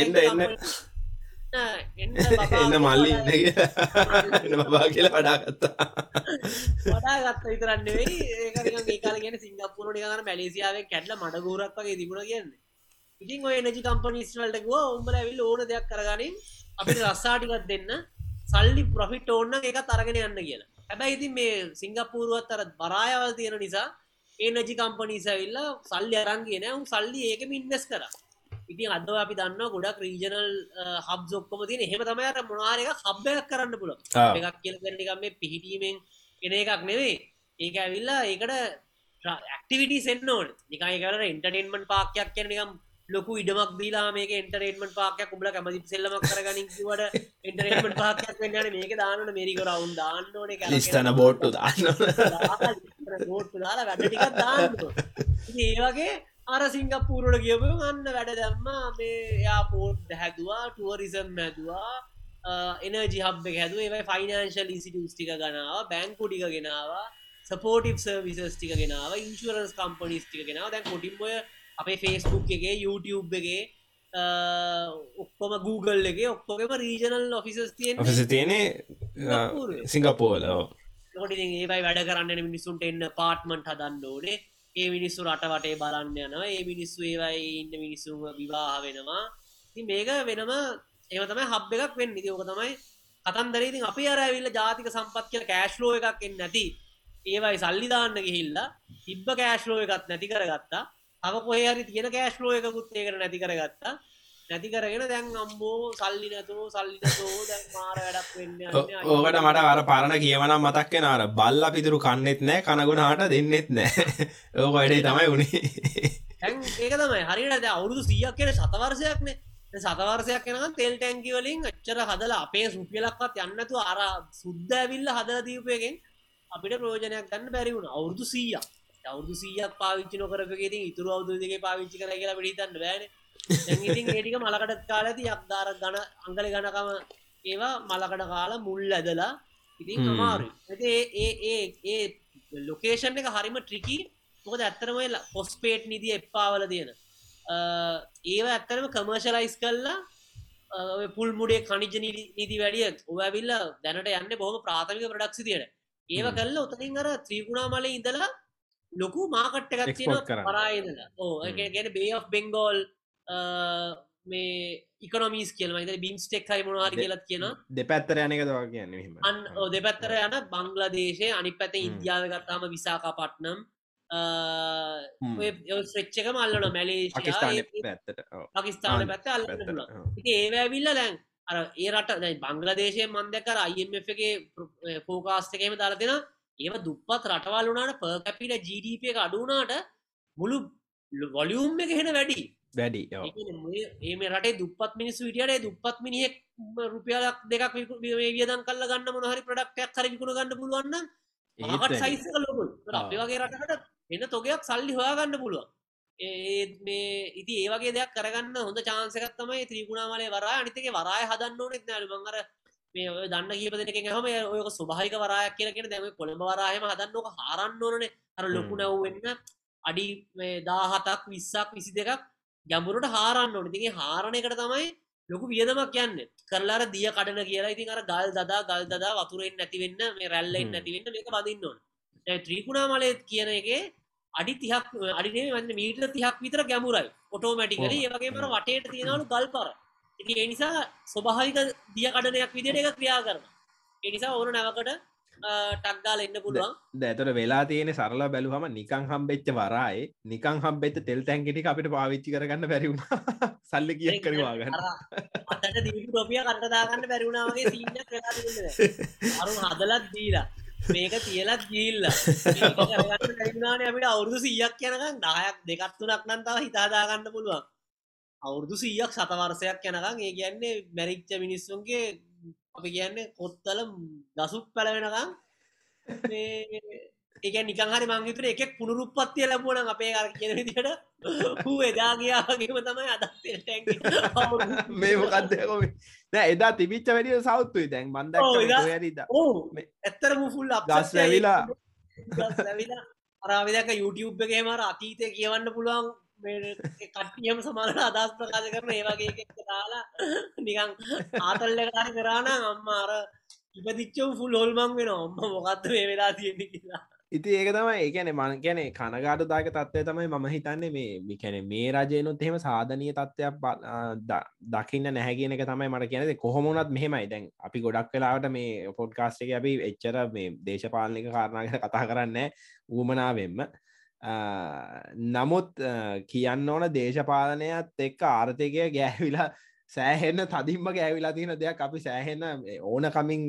එන්න මල්ලි එන්න බා කියලා වඩාගත්තා වඩාගත්ත විතරන්න වෙයි ඒ කාල ගෙන සිංගපපුරට ගන මැලේසියාවේ කැටල මඩ ගෝරක් වගේ තිබුණ කියන්නේ. ඉතින් ඔය නජි කම්පනිස්වල්ට ගෝ උඹල ඇවිල් ඕන දෙයක් කරගනින්. අපිට රස්සාටිකත් දෙන්න සල්ලි ප්‍රොෆිට් ඕන්න එක තරගෙන යන්න කියලා. හැබැයි ඉතින් මේ සිංගපූරුවත් අර බරායවල් තියෙන නිසා ඒනජි කම්පනිසවිල්ල සල්ලි අරන්ගේ නෑ. උම් සල්ලි ඒකම ඉන්වස් කර. ඉතින් අද අපි දන්න ගොඩක් රීජනල් හබ් ොක්කොම තින හෙම තමයිට මොනාරක හබ්බයක් කරන්න පුල එකක් කියලගනිකම් මේ පිහිටීමෙන් එන එකක් නෙවේ ඒක ඇවිල්ලා ඒකට ඇක්ටිවිටි සෙන්න්න ඕන. නිකයි කර ඉන්ටර්ටේන්මන් පාක්යක් කියනකම් ලොකු ඉඩමක් දීලා මේක එන්ටරේටමට පාකයක් උඹල කැමති සෙල්ලමක් කරගනින්වට එන්ටරේටමට පාකයක් වෙන්නන මේක දාන්නට මේරික රවුන් දාන්නන ස්තන බෝට්ටු දාන්න බෝට්ටු දාලා වැඩ ටිකක් දාන්න ඒ වගේ අර සිංගප්පූරුට කියපු අන්න වැඩ දැම්මා. මේ යා පෝට් හැදවා ටුවරිසම් මැදවා එනජි හබ් හැද ඒ ෆයිනන්ශල් ඉසිටිස් ටික ගනාව බැංකුඩික ගෙනවා සපෝටිප් සර්විසස් ටික ගෙනාව ඉන්ශරන්ස් කම්පනිස් ටික ගෙනාව. දැන් කොටිම්බොය අපේ ෆේස්බුක් එකගේ YouTube එකගේ ඔක්කොම Google එක ඔක්කොම රීජනල් ඔෆිසස් තියෙන් ඔෆිස තියනේ සිංගපෝල ොට ඒවයි වැඩ කරන්න මිනිසුන්ට එන්න පාර්ට්මන්ට් හදන්න ඕනේ. ඒ මිනිස්සු රට වටේ බලන්න යනවා. ඒ මිනිස්සු ඒවයි ඉන්න මිනිස්සුම විවාහ වෙනවා. ති මේක වෙනම ඒතම හබ් එකක් වෙන්න. ඉතිෝක තමයි කතන්දරේති අපි අරඇවිල්ල ජාතික සම්පත් කියල කෑශ්ලෝ එකක් එන්න නැති. ඒවයි සල්ලිධාන්න ගිහිල්ලා තිබ්බ කෑශ්ලෝ එකත් නැති කරගත්තා අම කොහරි තියෙන කෑශ්ලෝ එකකුත් ඒකට නැති කරගත්තා. නැති කරගෙන දැන් අම්බෝ සල්ලි නැතුෝ සල්ලි නැතෝ දැන් මාර වැඩක් වෙන්න ඕකට මට අර පරණ කියවනම් මතක්ක නාර බල්ල පිතුරු කන්නෙත් නෑ කනගුණාට දෙන්නෙත් නෑ *laughs* ඕක වැඩේ තමයි වුණේ ඒක තමයි. හරිට අවුරුදු සියක් කියෙන සතවර්සයක්නේ සතවර්සයක් කෙනක තෙල් ටැන්කි වලින් අච්චර හදලා අපේ සුපියලක්වත් යන්නතු අර සුද්ද ඇවිල්ල හදල දීපයගෙන් අපිට ප්‍රෝජනයක් ගන්න බැරි වුණ. අවුරදු සීය අවුදු සීයක් පාවිච්චි නොකරපගෙති ඉතුරු අවුදුදගේ පාවිච්චි කර කියලා පිහිතන්න බෑන. ඉතින් ඒටික මලකට කාලති යක්දාර ගණ අංගල ගණකම ඒවා මලකට කාලා මුල් ඇදලා ඉතින්. අමාරු ඒ ඒ ඒ ඒ ලොකේෂන් එක හරිම ට්‍රිකි මොකද ඇත්තරම පොස්පේට් නිදිය එප්පාවල තියෙන ඒව ඇත්තරම කමර්ශලයිස් කල්ලා පුල් මුඩේ කනිජ නිදි වැඩිය ඔවැවිල්ල දැනට යන්න බොහම ප්‍රාථමික ප්‍රඩක්සි තියෙන ඒව. කල්ල උතනින් අර ත්‍රීකුණා මල ඉඳලා ලොකු මාකට්ට එකක් තියෙන. පරායදලා ඕ. ගැන බේ of බෙංගෝල් මේ ඉකනොමිස් කියල ද බිම්ස්ටෙක් හරි මොනවාරි කියලත් කියන දෙපැත්තර යනක දවා කියන්න අන් දෙපැත්තර යන බංගලදේශය අනි පැත. ඉන්දියාව ගත්තාම විසාකා පට්නම් හ්ම්. ස්්‍රච්චක මල්ලන මැලේෂයා පාකිස්ාන පැත්ත පුළුවන්. ඒවැවිල්ල දැන් අර ඒ රට දැයි බංගලදේශය මන්දකර අයිMF එකගේ පෝකාස්ටකේම දාලතිෙන ඒව දුප්පත් රටවල් වුණට පර්කැපිට ජීඩප එක අඩුනාට මුළු වොලියුම් එක හෙන වැඩි. වැඩි ඒ මේ- රටේ දුප්පත් මිනිස්සු විටියට දුප්පත් මිනිහෙක් රුපියලක් දෙකක් වියදම් කල්ල ගන්න මොනහරි ප්‍රඩක්ටයක් හරි විකුණ ගන්න පුළුවන්න මාකට සයිස ලොකු. අපේ වගේ රටකට එන්න තොගයක් සල්ලි හොයාගන්න පුළුවන්. ඒ මේ ඉති ඒවගේ දෙයක් කරගන්න හොඳ චාන්සකත් තමයි ත්‍රීකුණාමලේ වරා අනිතක වරාය හදන්න ඕනෙත් නෑලු මංගර මේ ඔය දන්න කීප දෙනක හම ඔයක සුභහික වරායක් කියලගෙන දැම කොළඹ වරායම හදන්නක හරන්න ඕනේ අර ලොකු. නැව්වෙන්න අඩි මේ දාහතක් විස්සක් විසි දෙකක් ගැඹුරට හාරන්න ඕන. තිගේ හාරණ එකට තමයි ලොකු වියදමක් යන්න. කරලාර දිය කඩන කියලා. ඉතින් අර ගල් දදා ගල් දදා වතුරෙන් නැතිවෙන්න මේ රැල්ලෙන් හ්ම්. නැතිවෙන්න මේක බදින්න ඕන. ත්‍රීකුණා මලයත් කියන එක අඩි තිහක් අඩිනේ වන්න මීට තිහක් විතර ගැමුරයි ඔටෝමැටිකල ඔව්. ඒවගේ මර වටේට තියෙනවලු ගල් පර ඉති ඒ නිසා ස්වභාවික දිය කඩනයක් විදිට එක ක්‍රියා කරන එනිසා ඕන නැවකට ටක්දාල එන්න පුළුවන්. දැතට වෙලා තියෙන සරලා බැලුහම නිකං හම්බෙච්ච වරායි නිකං හම්බෙච්ච තෙල් තැන්ගෙටි අපිට පාවිච්චි කරගන්න බැරිවුණ *laughs* සල්ලි කිය කරවාගන්න අතට දිවි ටොපිය කටදාගන්න බැරිුණාවගේ සිීන්න අරු හදලත් දීලා මේක තියලත් ගිල්ල අපිට අවුරදු සීයක් යනකම් දායක් දෙකත්තුනක් නන්තාව හිතාදාගන්න පුළුවන් අවුරදු සීයක් සතවර්සයක් යනකම් ඒ කියන්නේ මැරිච්ච මිනිස්සුන්ගේ අපි කියන්නේ කොත්තල දසුත් පැල වෙනකම් ඒක නිකන් හරි මංගිතුර එකෙක් පුනුරුපත්තිය ලැබුවන අපේ අර කියන විදිට හූ එදා ගියාගේම තමයි අදත් මේ මොකක්දකොම නෑ එදා තිබිච්ච වැඩිය සෞත්තුයි දැන් එදා- ඇරිද ඇත්තර මුෆුල් ගස් ඇවිලා අරවිදක YouTube එකේ මර අතීතය කියවන්න පුළුවන් කට්ටියම සමරට අදස් ප්‍රකාශ කරන ඒවගේ එකක් දාලා නිකං ආතල්ලකට හරි කරාන අම්ම අර ඉපදිච්චව ෆුල් හොල්මං වෙන ඔම්ම මොකක්ද මේ වෙලා තියෙන කියලා. ඉති ඒක තමයි ඒකැන මං කියැනෙ කනගාට දායක තත්වය තමයි මම හිතන්නේ මේ මිකැන මේ රජයනුත් එහෙම සාධනය තත්ත්වයක් බ- ආ, ද- දකින්න නැහැගෙන එක තමයි මට කියනද කොහොමුණත් මෙහෙමයි. දැන් අපි ගොඩක් වෙලාවට මේ පොඩ්කාස්ට එක අපි එච්චර මේ දේශපාලනික කාරණගට කතා කරන්න ඌමනාවෙන්ම. නමුත් ආ, කියන්න ඕන දේශපාලනයත් එක්ක ආර්ථකය ගෑවිලා *laughs* සෑහෙන්න තදින්ම ගෑවිලා තියෙන දෙයක් අපි සෑහෙන්න ඕන කමින්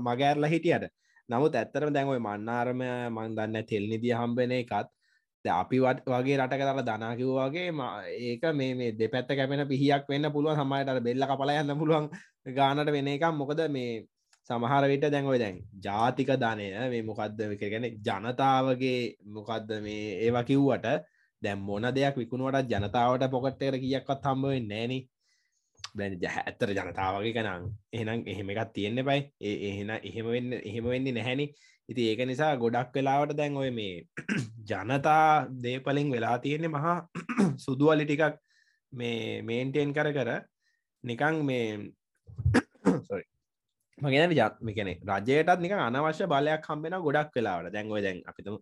මගෑරලා හිටියට. නමුත් ඇත්තරම දැන්ඔයි මන්නාරම මන් දන්න තෙල්නිදිය හම්බෙන එකත් ද අපි වත් වගේ රට කරලා දනාකිව්වාගේ ඒක මේ මේ දෙපැත්ත කැපෙන පිහියක් වෙන්න පුළුවන්. සමයිට බෙල්ල කපල යන්න පුළුවන් *laughs* ගානට වෙන එකම් මොකද මේ සමහර විට දැන්ඔයි දැන් ජාතික ධනය මේ මොකක්ද ගැන ජනතාවගේ මොකක්ද මේ ඒවා කිව්වට දැම් මොන දෙයක් විකුණුවට ජනතාවට පොකට්ටර කියක්වත් හම්බුවෙන් නෑනේ බැ ඇත්තර ජනතාවගේ කනං එහෙනම් එහෙම එකත් තියෙන්න්න බයි ඒ එහෙන එහෙම වෙන්න එහෙම වෙන්නේ නැහැනි ඉති ඒක නිසා ගොඩක් වෙලාවට දැන් ඔය මේ *clears throat* ජනතා දේපලින් වෙලා තියෙන්නේ මහා *clears throat* සුදුවලි ටිකක් මේ මේන්ටේන් කර කර නිකං මේ සොරි මගෙන ජත්ම කෙනෙ රජයටත් නික අනවශ්‍ය බලයක් කම්බෙන ගොඩක් වෙලාවට. දැන්ගොය දැන් අපිතුම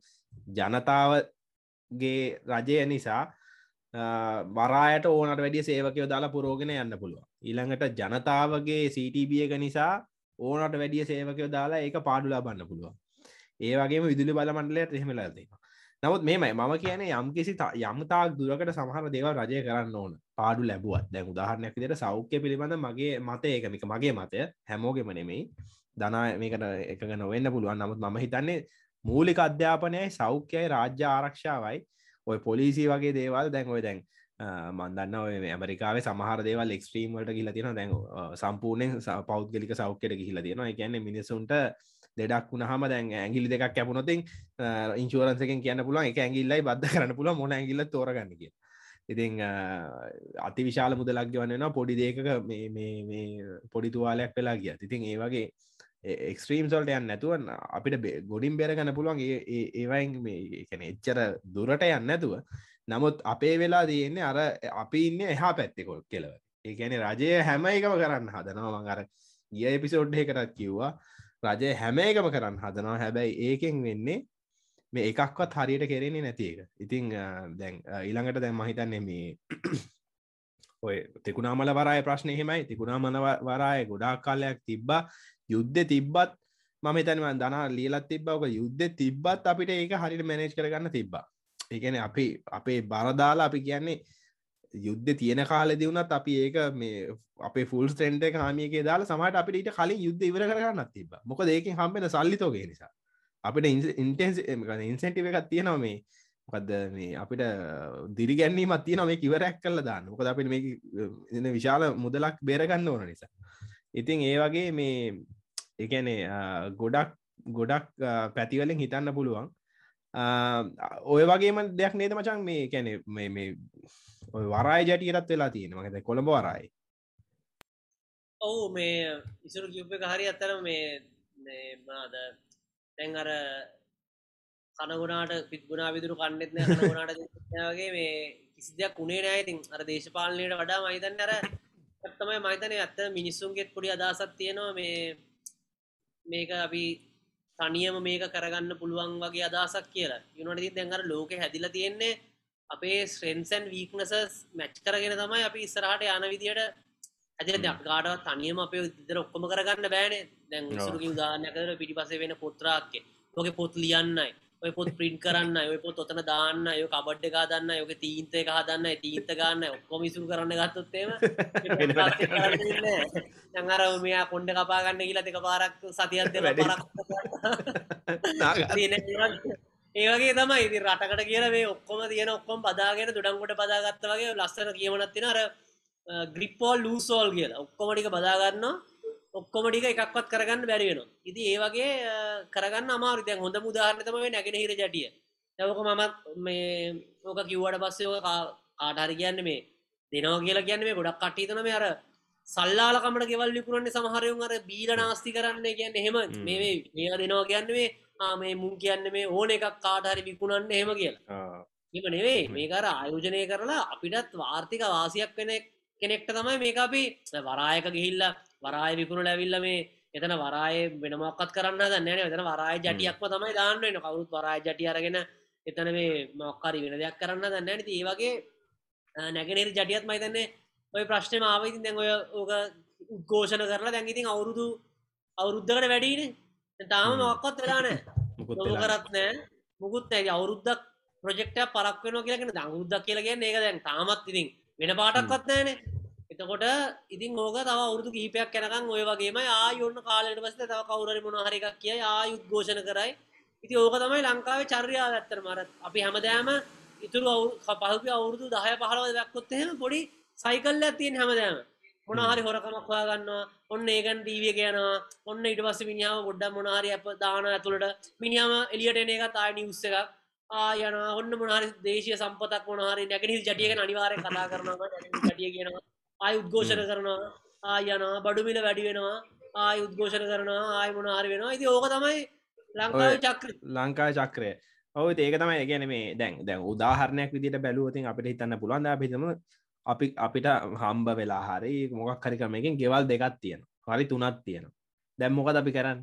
ජනතාවගේ රජය නිසා වරායට ඕනට වැඩිය සේවකයෝ දාලා පුරෝගෙන යන්න පුළුව ඊළඟට ජනතාවගේ CTB එක නිසා ඕනට වැඩිය සේවකයෝ දාලා ඒක පාඩු ලබන්න පුළුවන්. ඒ වගේ විදුලි බල මණ්ඩලයට එහෙමලාදේ නමුත් මේමයි මම කියන යම් කිසි යම්තාක් දුරකට සමහර දේව රජය කරන්න ඕන. පාඩු ලැබුවත්. දැන් උදාහරණයක් විදිහට සෞඛ්‍ය පිළිබඳ මගේ මතය ඒකමික මගේ මතය හැමෝගෙම නෙමෙයි. දනා මේකට එකග නොවෙන්න පුළුවන්. නමුත් මම හිතන්නේ මූලික අධ්‍යාපනයයි සෞඛ්‍යයි රාජ්‍ය ආරක්ෂාවයි. ඔය පොලිසි වගේ දේවල් දැන් ඔය දැන් මන්දන්න ඔය ඇමරිකාව සමහර දේවල් එක්ස්ට්‍රීම්වලට ගිල තියෙන දැන් සම්පූර්ණයෙන් පෞද්ගලික සෞඛ්‍යයට ගිහිල තියෙනවා. එකන්නේ මිනිසුන්ට දෙඩක් වුණහම දැන් ඇගිලි දෙකක් කැපුණොතින් ඉන්ශෝරන්සකෙන් කියන්න පුළුවන් එක ඇගිල්ලයි බද්ධ කරන්න පුළ මොන ඇගිල්ල තෝරගන්න කිය ඉතින් අති විශාල මුදලක් ගවන්නවා පොඩි දේකක පොඩි තුවාලයක් වෙලා ගිය ඉතින් ඒ වගේ එක්ස්ට්‍රීම් සොල්ට යන්න නැතුව අපිට ගොඩින් බෙරගන්න පුළුවන් ඒවයින් මේ කැන එච්චර දුරට යන්න නැතුව. නමුත් අපේ වෙලා තියෙන්නේ අර අපි ඉන්න එහා පැත්තෙකොල් කෙලව ඒගැන රජය හැම එකම කරන්න හදනවා. අර ගිය එපිසෝඩ්හ කරත් කිව්වා. රජය හැම එකම කරන්න හදනවා. හැබැයි ඒකෙන් වෙන්නේ මේ එකක්වත් හරියට කෙරෙන්නේ නැති එක. ඉතිං දැන් ඊළඟට දැන් මහිතන්නේ මේ *clears throat* ඔය තිකුණාමල වරය ප්‍රශ්නය හෙමයි තිකුණා මන වරාය ගොඩාක් කාලයක් තිබ්බා. යුද්ධ තිබ්බත් මම තැනව දනා ලියලත් තිබ්බවක යුද්ධ තිබ්බත් අපිට ඒක හරිට මැනේජ් කරගන්න තිබ්බා. ඒගැන අපි අපේ බරදාලා අපි කියන්නේ යුද්ධ තියෙන කාලෙ දිවුණත් අපි ඒක මේ අපේ ෆුල් ස්ටෙන්ට කාමියක දාලා සමට අපිට ඊට කලින් යුද්ධ ඉවර කරගන්නත් තිබ මොක ඒක හම්බෙන සල්ලිතෝගේ නිසා. අපිට ඉන්ටෙන්ස් ඉන්සෙන්ටිව එකක් තියෙනවා මේ. මොකද මේ අපිට දිරිගැන්නීමත් තියන මේ කිවරැක් කල්ල දාන්න. මොකද අපිට මේ විශාල මුදලක් බේරගන්න ඕන නිසා. ඉතින් ඒ වගේ මේ එකනේ ගොඩක් ගොඩක් පැතිවලින් හිතන්න පුළුවන්. ඔය වගේම දෙයක් නේද මචන් මේ කැනෙ මේ ඔය වරයි ජැටියටත් වෙලා තියෙන මකත කොළඹ වරයි. ඔවු මේ ඉසුරු කිව්ප හරි අත්තර මේ මාද තැන් අර කනගුණාට පිත්ගුණා විදුරු කන්නෙත් කනගුණාට වගේ මේ කිසි දෙයක් උනේ නෑතින් අර දේශපාලනයට වඩා මහිතන්න අර තමයි මහිතනය ඇත්ත මිනිස්සුන්ගෙත් පොඩි අදසත් තියෙනවා මේ මේක අපි තනියම මේක කරගන්න පුළුවන් වගේ අදසක් කියලා. යුනට දැඟර ලෝක හැදිල තියෙන්නේ අපේ ස්ට්‍රෙන්සන් වීක්නසස් මැච් කරගෙන තමයි අපි ඉස්සරහට යන විදියට ඇතිල ගාඩ තනියම අපේ ඉදර ඔක්කොම කරගන්න බෑනේ. දැන් සුරකින් ගානයකර පිටි පසේ වෙන පොත්‍රාක්කේ ලෝක පොත් ලියන්නයි. ඔය පොත් ප්‍රින්් කරන්න ඔය පොත් ඔතන දාන්න යෝ කබඩ් එක දන්න යෝක තීන්ත එක හදන්න තීන්ත *laughs* ගන්න ඔක්කොම විසු කරන්න ගත්තොත්තේම නඟර මෙයා කොන්්ඩ කපාගන්න කියලා දෙක පාරක් සතියත් පරක් *laughs* ඒවගේ තමයි. ඉති රටකට කියල මේ ඔක්කොම තියෙන ඔක්කොම පදාගෙන දුඩන්කොට පදාගත්ත වගේ ලස්සන කියවනත්තින අර ග්‍රිප්පෝල් ලූසෝල් කියලා. ඔක්කොමටික බදාගන්නවා. ඔක්කොමටික එකක්වත් කරගන්න බැරිවෙන ඉති ඒ වගේ කරගන්න අමාරු දැන් හොඳ මුදාහරනතම නැගෙන හිර ජටිය. ඇවක මමත් මේ ඕක කිව්වට පස්සේ කාටහරි කියන්න මේ දෙනවා කියලා කියන්න මේ ගොඩක් කටීතන මේ අර සල්ලාලකමට ගෙවල් ලිකුරන්නේ සමහරයුන් අර බීල නාස්ති කරන්න කියන්න එහෙම. මේ මේක දෙනවා කියන්න මේ ආමේ මුන් කියන්න මේ ඕන එකක් කාටහරි විකුණන්න එහෙම කියලා. එම නෙවේ මේකර ආයෝජනය කරලා අපිටත් වාර්ථික වාසියක් වෙන කෙනෙක්ට තමයි මේක අපි වරායක ගිහිල්ලා වරාය විකුණු ලැවිල්ල මේ එතන වරාය වෙනමක්කත් කරන්න දන්න එතන වරාය ජටියක්ම තමයි දාන්නන්න කවුරුත් වරාය ජටි අරගෙන එතන මේ මොක්කාරි වෙන දෙයක් කරන්න දන්න ඇති ඒ වගේ නැගෙනරි ජටියත් මයිතන්නේ ඔය ප්‍රශ්නය මාවයිතින් දැන් ඔය ඕක උද්ඝෝෂණ කරලා දැන්ගිතින් අවුරුදු අවුරුද්ධකට වැඩීන තාම මොක්කොත් වෙලාන කරත් නෑ මුකුත් ඇ අවුරුද්දක් ප්‍රජෙක්ට පරක් වෙන කියලගෙන දංුද්දක් කියලගෙන ඒක දැන් තාමත් ඉතින් වෙන පාටක්වත් නෑනේ එතකොට ඉතින් ඕක තව අවුරදු කීපයක් කැනකම් ඔය වගේම ආයොන්න කාලට පස්ස තව කවුරරි මොනහරිකක් කිය ආයුත් ഘോഷණ කරයි. ඉති ඕක තමයි ලංකාවේ චර්යා ඇත්තර මරත් අපි හැමදෑම ඉතුරු පහපි අවුරුදු දහය පහලව දක්කොත් එහෙම පොඩි සයිකල්ල ඇතියෙන් හැමදෑම මොනහරි හොරකමක් හොයාගන්නවා ඔන්න ඒගන් දීවිය කියනවා ඔන්න ඉට පස්ස මිනිාව ගොඩ්ඩ මොනාරි අප දාන ඇතුළට. මිනිාම එලියට එන එක තායි නිවස්ස එකක්. ආයන ඔන්න මොනහරි දේශය සම්පතක් මොනහරි නැගෙනල් ජටියක අනිවාරය කතා කරනවා. ජටිය කියනවා. ආය උද්ඝෝෂණ කරනවා. ආයනා බඩුමිල වැඩි වෙනවා. ආය උද්ඝෝෂණ කරනවා. ආය මොනාරි වෙනවා. ඉති ඕක තමයි ලංකාව චක්‍ර ලංකා චක්‍රය. ඔව ඒක තමයි ගැන මේ දැන් දැන් උදාහරණයක් විදිට බැලුවතින් අපිට හිතන්න පුළුවන්. අපිතම අපි අපිට හම්බ වෙලා හරි මොකක් හරිකමකින් ගෙවල් දෙකත් තියෙන හරි තුනත් තියෙන දැම් මොකද අපි කරන්න?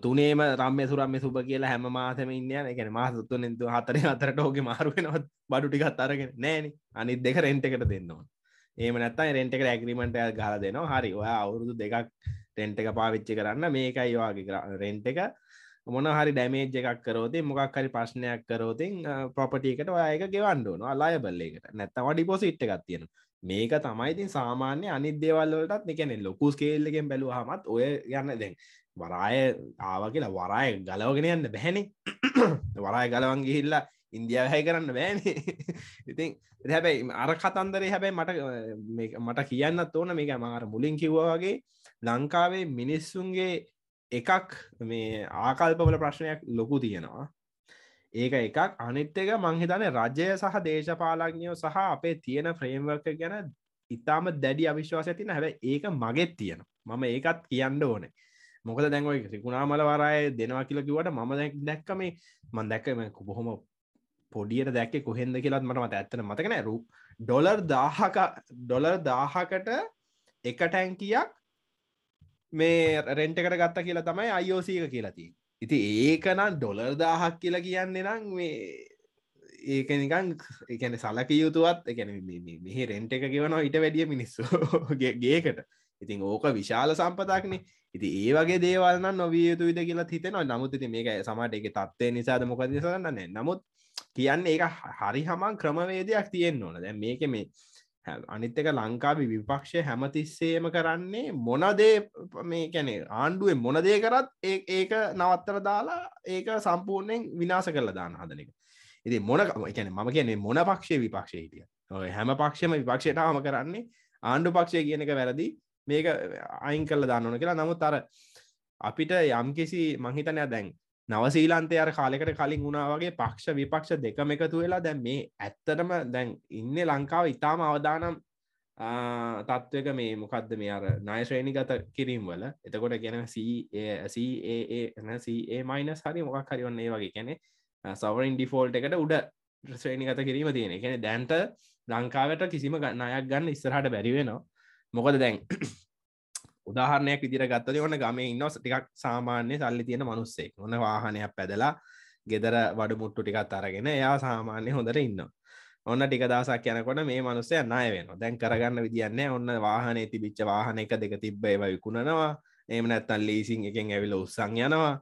තුනේම රම්ම සුරම්ම සුබ කියලා හැම මාසම ඉන්න එකන මාසතුන හතර අතරට ඕගේ මාරුවෙනවත් බඩු ටිකත් අරගෙන නෑන අනිත් දෙක රෙන්ට එකට දෙන්නවා ඒම නැත්තයි රෙන්ට එක ඇග්‍රීමට ගල දෙනවා. හරි ඔයා අවුරුදු දෙකක් රෙන්ට එක පාවිච්චි කරන්න මේකයි වාගේ රෙන්ට එක. මොන හරි ඩැමේජ් එකක් කරෝති මොකක් හරි ප්‍රශ්නයක් කරෝතින් ප්‍රොපටියකට ඔයක ගෙවන්ඩුවන අලාය බල්ලේකට නැත්ත වඩි පොසිට් එකක් තියෙන මේක තමයිතින් සාමාන්‍ය අනිදේවල්ලටත් එකනෙ ලොකු ස්කේල්ලකෙන් බැලූ හමත් ඔය යන්න දැන් වරාය ආව කියලා වරාය ගලවගෙන යන්න බැහැනි *coughs* වරාය ගලවන් ගිහිල්ලා ඉන්දියාව හැයි කරන්න බෑනේ. *laughs* ඉතින් හැබැයි අර කතන්දරේ හැබැයි මට අ, මේක- මට කියන්නත් ඕන මේක මාර මුලින් කිව්වා වගේ ලංකාවේ මිනිස්සුන්ගේ එකක් මේ ආකල්පවල ප්‍රශ්නයක් ලොකු තියෙනවා. ඒක එකක්. අනිත් එක මංහිතන රජය සහ දේශපාලඥයෝ සහ අපේ තියෙන ෆ්‍රේම්වර්ක ගැන ඉතාම දැඩි අවිශ්වාස තින හැබ ඒක මගෙත් තියෙන මම ඒකත් කියන්න ඕනේ. මොකද දැන්වයි ත්‍රිකුණාමල වරය දෙනවා කියල කිවට ම දැක් දැක්ක මේ මන් දැක්කම බොහොම පොඩියට දැක්ක කොහෙන්ද කියලත් මට මත ඇත්තන මතකන රු ඩොලර් දාහක ඩොලර් දාහකට එක ටැන්කියක් මේ රෙන්ටකට ගත්ත කියලා තමයි අයෝසීක කියලති ඉති ඒකනම් ඩොලර් දාහක් කියලා කියන්නේ නම් මේ ඒක නිකන් එකන සලක යුතුවත් එකන මෙහි රෙන්ට එක ගෙවනවා ඉට වැඩිය මිනිස්සු *laughs* ගේකට. ඉතින් ඕක විශාල සම්පතක්නේ. ඉති ඒ වගේ දේවල්න්න නොවිය යුතු විද කියලා හිතෙනවා. නමුත් ඉති මේක සමට එක තත්වය නිසාද මොකද සරන්නන්නේ නමුත් කියන්න ඒක හරි හමන් ක්‍රමවේදයක් තියෙන් ඕන. දැ මේක මේ අනිත්තක ලංකාවි විපක්ෂය හැමතිස්සේම කරන්නේ මොනදේ මේ කැනෙ ආණ්ඩුවෙන් මොනදේ කරත් ඒ- ඒක නවත්තර දාලා ඒක සම්පූර්ණයෙන් විනාස කරලා දාන හදන එක. ඉති මොන එකන මම කියන්නේ මොන පක්ෂය විපක්ෂය හිටිය ඔය හැම පක්ෂම විපක්ෂයට හම කරන්නේ ආණ්ඩු පක්ෂය කියන එක වැරදි. මේක අයින් කල්ල දාන්නන කියලා. නමුත් අර අපිට යම්කිසි මහිතනය දැන් නවසීලන්තය අර කාලෙකට කලින් වුණා වගේ පක්ෂ විපක්ෂ දෙකම එකතු වෙලා දැන් මේ ඇත්තටම දැන් ඉන්න ලංකාව ඉතාම අවදානම් තත්ත්වක මේ මොකක්ද මේ අර නයශ්‍රේණි ගත කිරීම් වල එතකොට ගැන ඒ මයිනස් හරි මොකක් හරිවන්න ඒ වගේ කැනෙ සවරින් ඩිෆෝල්ට එකට උඩ ශ්‍රේණි ගත කිරීම තියෙන එකැන දැන්ට ලංකාවට කිසිම ගන්නයක් ගන්න ඉස්සරහට බැරිවෙනවා මොකද දැන් උදාහරණයක් විදිර ගත්තද ඔන්න ගම ඉන්නවස් ටිකක් සාමාන්‍ය සල්ලි තියෙන මනුස්සෙක්. ඔන්න වාහනයක් පැදලා ගෙදර වඩ මුට්ටු ටිකත් අරගෙන එයා සාමාන්‍ය හොඳට ඉන්න ඔන්න ටික දසක් යනකොට මේ මනුස්සය ණය වෙන දැන් කරගන්න විදින්නේ ඔන්න වාහනේ තිබිච්ච වාහන එක දෙක තිබ්බ ඒව විකුණනවා. එම නැත්තන් ලීසින් එකෙන් ඇවිල උත්සං යනවා.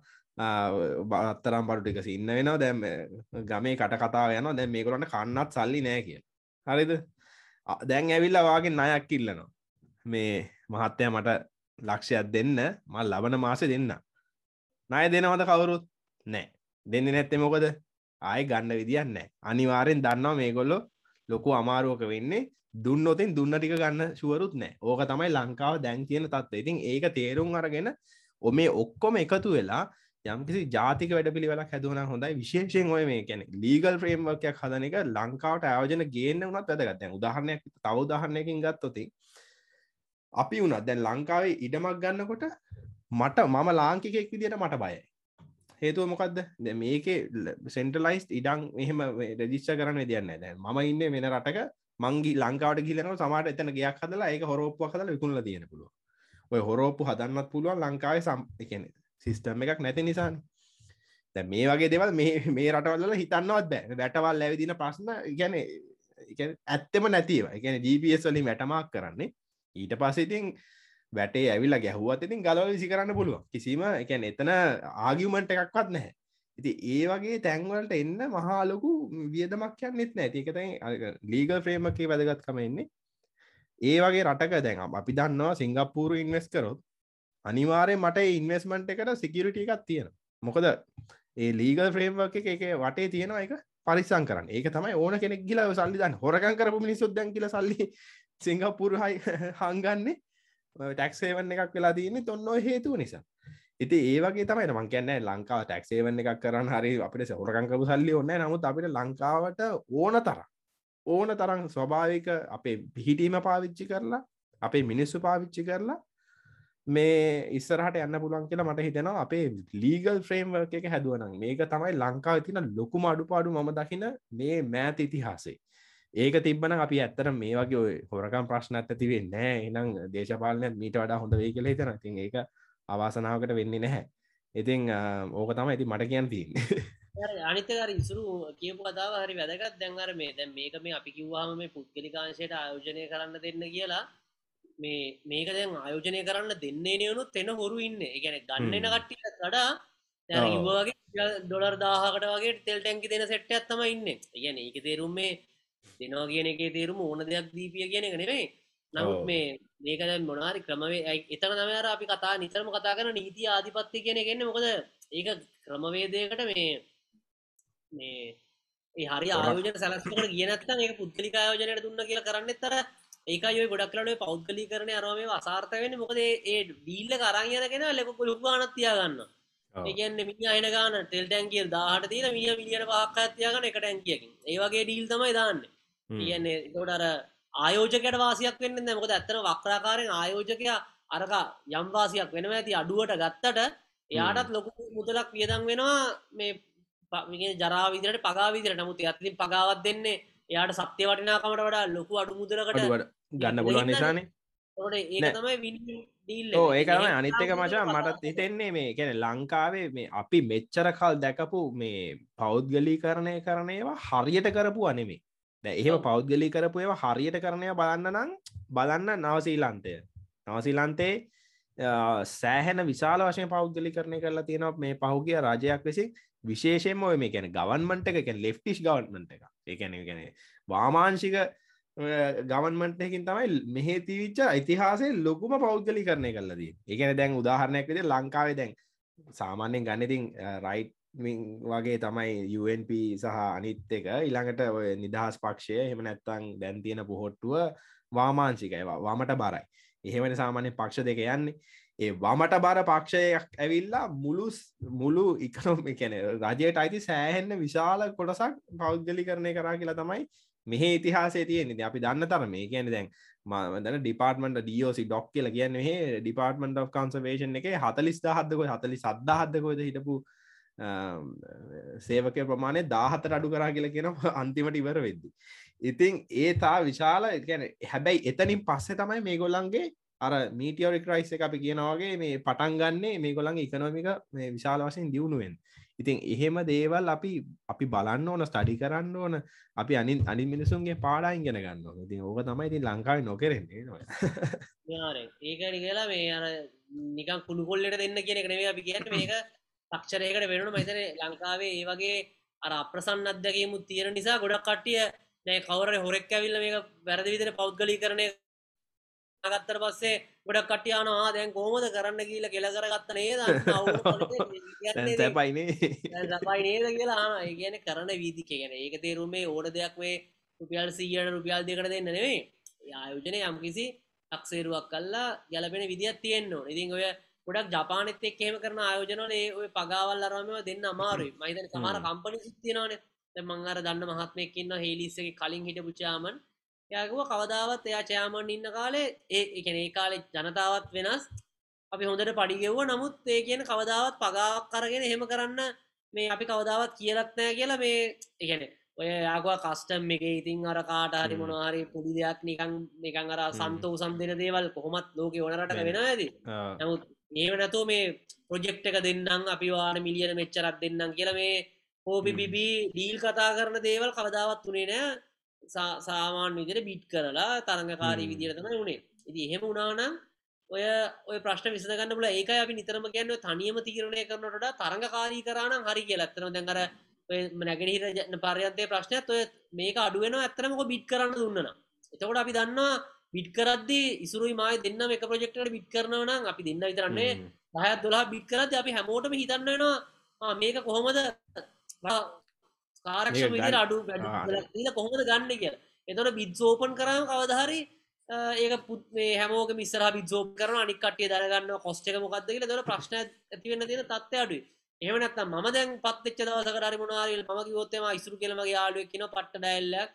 බත්තරම් බඩු ටික සින්න වෙනවා. දැම් ගමේ කට කතාව යන දැන් මේකරන්න කන්නත් සල්ලි නෑ කිය හරිද? අ- දැන් ඇවිල්ල වාගේ නයක් කිල්ලනවා මේ මහත්තය මට ලක්ෂයක් දෙන්න මල් ලබන මාස දෙන්න. නය දෙනවද කවුරුත්? නෑ. දෙන්න නැත්තෙ මොකද? ආය ගන්න විදින්න අනිවාරෙන් දන්නවා මේගොල්ලො ලොකු අමාරුවක වෙන්නේ. දුන්නොතින් දුන්න ටික ගන්න ශුවරුත් නෑ. ඕක තමයි ලංකාව දැන් තියෙන තත්ව ඉතින් ඒක තේරුම් අරගෙන ඔ මේ ඔක්කොම එකතු වෙලා යම්කිසි ජාතික වැඩ පිළිවෙලක් හැදුවන හොඳයි. විශේෂයෙන් ඔය මේ කැන ලීගල් ෆ්‍රේම්වර්කයක් හදන එක ලංකාවට ආයෝජන ගේන්න වනත් වැදගත්ත උදාහරණයක් තව උදාහරණයකින් ගත්තොති අපි වුණත් දැන් ලංකාවේ ඉඩමක් ගන්නකොට මට මම ලාංකිකෙක් විදිට මට බයයි. හේතුව මොකක්ද දැන් මේකේ සෙන්ටලයිස් ඉඩං මෙහම රජිස්්ච කරන දෙයන්න දැන් ම ඉන්න වෙන රටක. මංගි ලංකාවට කියලන සමට එතන ගයක් හදලා ඒක හොරෝප්ප හදල විකුණල තියෙන පුළුව ඔය හොරෝප්පු හදන්නත් පුළුවන් ලංකාවේ සම් එකන සිිස්ටම් එකක් නැති නිසාන. දැන් මේ වගේ දෙවල් මේ මේ රටවල්ල හිතන්නවත් බෑ. වැටවල් ඇවිදින ප්‍රශ්න ගැන ඇත්තම නැතිව එකන GPS වලින් වැටමක් කරන්නේ. ඊට පස්සඉතින් වැටේ ඇවිල්ල ගැහුවත් ඉතින් ගලව විසි කරන්න පුළුව කිසිම එකැන එතන ආගියමන්ට එකක්වත් නැහැ. ඉති ඒ වගේ තැන්වලට එන්න මහාලොකු වියදමක් යන්නෙත් නැති එකතයි ලීගල් ෆ්‍රේමකේ වැදගත්කම එන්නේ. ඒ වගේ රටක දැන් අපි දන්නවා සිංගප්පූරු ඉන්වස් කරොත් අනිවාරය මට ඉන්වස්මන්ට් එකට සිකිරිට එකක් තියෙන මොකද ඒ ලීගල් ෆ්‍රේම්වර්ක එක එක වටේ තියෙනවා එක පරිසං කරන්න. ඒක තමයි ඕන කෙනෙක් ගිලා සල්ලි දන්න. හොරකන් කරපු මිනිස්සුත් දැන් කියල සල්ලි සිංගප්පුරු හයි *laughs* හංගන්නේ ටැක්සේවන්න එකක් වෙලා තියන්නේ තොන්නෝ හේතුව නිසා. ඉති ඒවගේ තමයි මං කියන්න ලංකාව ටැක්සේවන්න එකක් කරන්න හරි අපිට සවරකංකපු සල්ලි ඔන්න නමුත් අපිට ලංකාවට ඕන තර ඕන තරම් ස්වභාවික අපේ පිහිටීම පාවිච්චි කරලා අපේ මිනිස්සු පාවිච්චි කරලා මේ ඉස්සරහට යන්න පුළුවන් කියලා මට හිතෙනවා. අපේ ලීගල් ෆ්‍රේම්වර්ක එක හැදුවනම් මේක තමයි ලංකාව තින ලොකුම අඩුපාඩු මම දකින මේ මෑත ඉතිහාසේ ඒක තිබන අපි ඇත්තර මේ වගේ ඔය හොරකම් ප්‍රශ්න ඇතිවේ නෑ එනම් දේශපාලනය මීට වඩා හොඳ වේ කියල හිතන තින් ඒක අවාසනාවකට වෙන්නේ නැහැ. ඉතිං ඕක තම ඇති මට කියන් තින් අනිතකර ඉසුරු කියපු කතාව හරි වැදගත්. දැන්වර මේ දැන් මේක මේ අපි කිව්වාම මේ පුද්ගලිකාංශයට ආයෝජනය කරන්න දෙන්න කියලා. මේ මේක දැන් ආයෝජනය කරන්න දෙන්නේ නියනුත් එෙන හොරු ඉන්න. එකන ගන්නන කට්ටිය වඩා වගේ ඩොලර් දාහකට වගේ තෙල් ටැන්කි දෙන සෙට්ට ඇත්තම ඉන්න. ගැන ඒක තේරුම් මේ දෙනවා කියන එක තේරුම ඕන දෙයක් දීපිය කියන එක නෙවේ නමුත් මේ මේක මොනාරි ක්‍රමවේ එතන නමර අපි කතා නිතරම කතා කරන නීති ආධිපත්ති කියන එකන්න මොකද ඒක ක්‍රමවේදයකට මේ මේ ඒ හරි ආයෝජන සැලස්කට කියනත්තන් ඒ පුද්ගලික ආයෝජනයට දුන්න කියලා කරන්න තර ඒකයි ගොඩක් ලේ පෞද්ගලි කරන අරම අසාර්ථ වෙන මොකද ඒ ඩීල්ල කරංයනගෙන ලෙකො ලුක්වානත් තියාගන්න ඒගන්න මිනි අයන ගාන ටෙල් ටැන්කිය දාහට තින මිය මිලියන පහක් ඇතියාගන එක ටැන්කියකින් ඒවගේ ඩීල් තමයි දාන්න. කියන්නේ අර ආයෝජකට වාසියක් වෙන්න මොකද ඇත්තන වක්්‍රාකාරෙන් ආයෝජකයා අරක යම්වාසියක් වෙනම ඇති අඩුවට ගත්තට එයාටත් ලොකු මුදලක් වියදම් වෙනවා මේ ජරාවිදිරට පගාවිදිර නමුත් ඇත්ලින් පගාවත් දෙන්නේ එයාට සත්‍ය වටිනාකමට වඩා ලොකු අඩු මුදලකට ගන්න පුළුවන් නිසානේ ඕ ඒකම අනිත්තක මචා මටත් හිතෙන්නේ මේ ගැන ලංකාවේ මේ අපි මෙච්චර කල් දැකපු මේ පෞද්ගලී කරණය කරනයවා හරියට කරපු අනෙමේ දැ එහෙම පෞද්ගලී කරපු ඒවා හරියට කරණය බලන්න නම් බලන්න නවසීලන්තය. නවසීලන්තේ සෑහෙන විශාල වශය පෞද්ගලි කරණය කරලා තියෙනවා මේ පහුගිය රජයක් විසින්. විශේෂයෙන්ම ඔය මේ ගැන ගවන්මට එක ලෙෆ්ටිස් ගවන්මට එක ඒැන ගැන වාමාංශික ගවන්මටකින් තමයි මෙහේ තිවිච්ච ඉතිහාසේ ලොකුම පෞද්ගලි කරණය කලදී ඒකන දැන් උදාහරණයක් විදි ලංකාවේ දැන් සාමාන්‍යෙන් ගන්නඉතින් රයිට් වගේ තමයි UNP සහ අනිත් එක ඉළඟට ඔය නිදහස් පක්ෂය එහෙම නැත්තං දැන් තියෙන පොහොට්ටුව වාමාංශිකයි වාමට බරයි. එහෙමට සාමාන්‍ය පක්ෂ දෙක යන්නේ. ඒ වමට බර පක්ෂයක් ඇවිල්ලා මුළු මුළු ඉකනොම කැන රජයට අයිති සෑහෙන්න විශාල කොටසක් පෞද්ගලි කරණය කරා කියලා තමයි මෙහ ඉතිහාසේ තියෙන්නේ. අපි දන්න තර මේ කියන දැන් මදන ඩිපාර්ටමට ඩියෝසි ඩොක් කියල කියන්න මේ ඩිපාර්ටමට of කන්සවේෂන් එක හතලිස් දහත්දකො හතලි සද්ධහත්දකොද හිටපු සේවකය ප්‍රමාණය දාහතර අඩු කරා කියල කියන *laughs* අන්තිමට ඉවර වෙද්දි. ඉතින් ඒ තා විශාල ගැන හැබැයි එතනින් පස්සේ තමයි මේ ගොල්ලන්ගේ අර මීටියෝරික් රයිස් එක අපි කියනවාගේ මේ පටන් ගන්නේ මේ ගොලන් ඉකනොමික මේ විශාල වශයෙන් දියුණුවෙන් ඉතින් එහෙම දේවල් අපි අපි බලන්න ඕන ස්ටඩි කරන්න ඕන අපි අනි අනි මිනිසුන්ගේ පාඩායින් ගෙන ගන්න ඉතින් ඕක තමයි ඉතින් ලංකාව නොකරෙන්නේ ඒකනි කියලා මේ අර නිකන් කුළු කොල්ලට දෙන්න කියන එක නෙවෙයි අපි කියන්නේ. මේක තක්ෂරයකට වෙනු මහිතන ලංකාවේ ඒ වගේ අර අප්‍රසන්න අත්දැකීමුත් තියෙන නිසා ගොඩක් කට්ටිය නෑ කවර හොරෙක් ඇවිල්ල මේක වැරදි විදිහට පෞද්ගලී කරණය ගත්තර පස්සේ ගොඩක් කටියානවා දැන් කෝමද කරන්න කියල කෙල කරගත්ත නේද? *laughs* සැපයිනේ සපයි නේද කියලා ඒ කියන කරන වීදි කියන ඒක තේරුමේ ඕන දෙයක් මේ රුපියල් සීයට රුපියල් දෙකට දෙන්න නෙවේ ආයෝජනය යම්කිසි ටක්සේරුවක් කල්ලා ගැලපෙන විදිත් තියෙන්නවා ඉතින් ඔය ගොඩක් ජපානෙත් එක් එහෙම කරන ආයෝජනවල ඒ ඔය පගාවල් අරමව දෙන්න අමාරුයි. මයිතන සමහර කම්පනි සිත්තියනවානේ මංගර දන්න මහත්මයක්කින්න හෙලිස්සගේ කලින් හිට පුචාමන් යකුව කවදාවත් එයා චයාමන් ඉන්න කාලේ ඒ එකන ඒ කාලෙ ජනතාවත් වෙනස්. අපි හොඳට පඩිගෙව්ව නමුත් ඒ කියන කවදාවත් පගාවක් කරගෙන එහෙම කරන්න මේ අපි කවදාවත් කියලත්නෑ කියලා මේ එකන ඔය යාගවා කස්ටම් එක ඉතින් අර කාට හරි මොනවාරි පුඩි දෙයක් නිකං නිකං අර සන්තෝ සම්දෙන දේවල් කොහොමත් ලෝක ඕනරට වෙන ඇති. නමුත් ඒ නැතෝ මේ ප්‍රොජෙක්් එක දෙන්නම් අපි වාන මිලියන මෙච්චරත් දෙන්නම් කියලා මේ හෝබිබිබී ඩීල් කතා කරන දේවල් කවදාවත් වනේ නෑ සාමාන් විදිර බිට් කරලා තරඟකාරී විදිරතම වුණේ ඉති එහෙම උනානම් ඔය ඔය ප්‍රශ්න විසඳගන්න බල ඒක අපි නිතරම ගැන්න තනියම තීරණය කරනට තරඟකාරී කරන හරි කිය ඇත්තන දැඟර නැගෙනහිර පරයන්තය ප්‍රශ්නයක් ඔය මේක අඩුවෙන ඇත්තරමක බිට් කරන්න දුන්නන එතකොට අපි දන්නවා බිට් කරද්දි ඉසුරුයි මයි දෙන්න එක ප්‍රජෙක්ටට බිට් කරනවන අපි දෙන්න විතරන්නේ දහත් දොලා බිට් කරද අපි හැමෝටම හිතන්නනවා මේක කොහොමද කාරක්ෂ විදිර අඩු ල කොහොමද ගන්න කිය එතොට බිද්සෝපන් කරම කවදහරි ඒක පුත්ේ හැමෝක මිස්සර බිද්සෝප කරන අනිකටිය දරගන්න කොස්්ටක මොකක්ද කියල. දොර ප්‍රශ්න ඇතිවෙන්න තියෙන තත්ව අඩු එහමනත් ම දැන් පත්ච්ච දවසකරි මොනාරල් මක ගොත්තම ඉසුරු කෙලමගේ යාලුව කියන පට්ට ඩැල්ලක්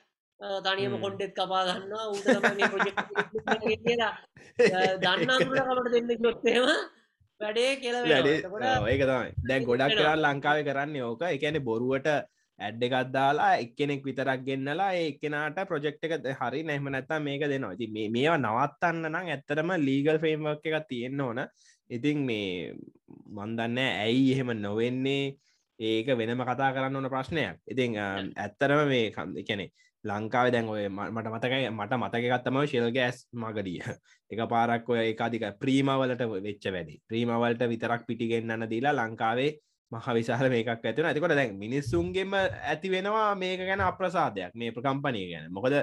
තනියම කොන්ඩෙත් කපා ගන්න උට දන්නට දෙන්න ගොත්තේම වැඩේ කියල ඒක තමයි. දැන් ගොඩක් කරල් ලංකාව කරන්න ඕක. එකන බොරුවට ඇඩ් එකත් දාලා එක්කෙනෙක් විතරක් ගෙන්න්නලා ඒකෙනට ප්‍රජෙක්් එක හරි නැහම නැත්තා මේක දෙනවා. ඇති මේවා නවත්තන්න නම් ඇත්තරම ලීගල් ෆ්‍රේම්වක් එක තියෙන්න්න ඕන. ඉතින් මේ මන්දන්න ඇයි එහෙම නොවෙන්නේ. ඒක වෙනම කතා කරන්න ඕන ප්‍රශ්නයක්. ඉතින් ඇත්තරම මේ කන්ද කැනෙ ලංකාව දැන් ඔය මට මතකයි මට මතකගත්තම ශෙල් ගෑස් මගඩිය එක පාරක් ඔය *laughs* ඒකාදික ප්‍රීමවලට වෙච්ච වැඩි. ප්‍රීමවලට විතරක් පිටිගෙන්න්න දීලා ලංකාවේ මහ විශාල මේකක් ඇතින ඇතිකොට දැන් මිනිස්සුන්ගේම ඇති වෙනවා මේක ගැන අප්‍රසාදයක්. මේ ප්‍රකම්පනය ගැන. මොකද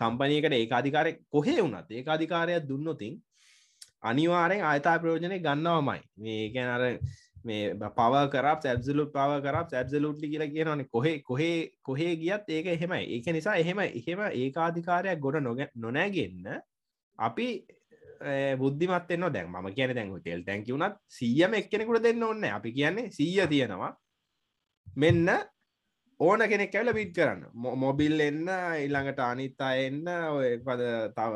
කම්පනයකට ඒකාධිකාරය කොහේ වුණත් ඒකාධිකාරයක් දුන්නොතින් අනිවාරෙන් අයතා ප්‍රෝජනය ගන්නවමයි. මේ ගැන අර මේ පව කරක් ඇබ්සලුට් පව කරක් ඇබ්සලුට්ලි කියලා කියනවන. කොහේ කොහේ කොහේ ගියත් ඒක එහෙමයි. ඒක නිසා එහෙම එහෙම ඒකාධිකාරයක් ගොඩ නොග නොනෑගෙන්න අපි බුද්ධිමත්වෙන්න දැන් ම කියන දැන් ටෙල් තැන්කි වුණත් සියම එක්කෙනෙකුට දෙන්න ඔන්න අපි කියන්නේ සීය තියෙනවා. මෙන්න ඕන කෙනෙක් ඇවල පිට් කරන්න. මොබිල් එන්න ඉල්ළඟට අනිත්තා එන්න ඔය පද තව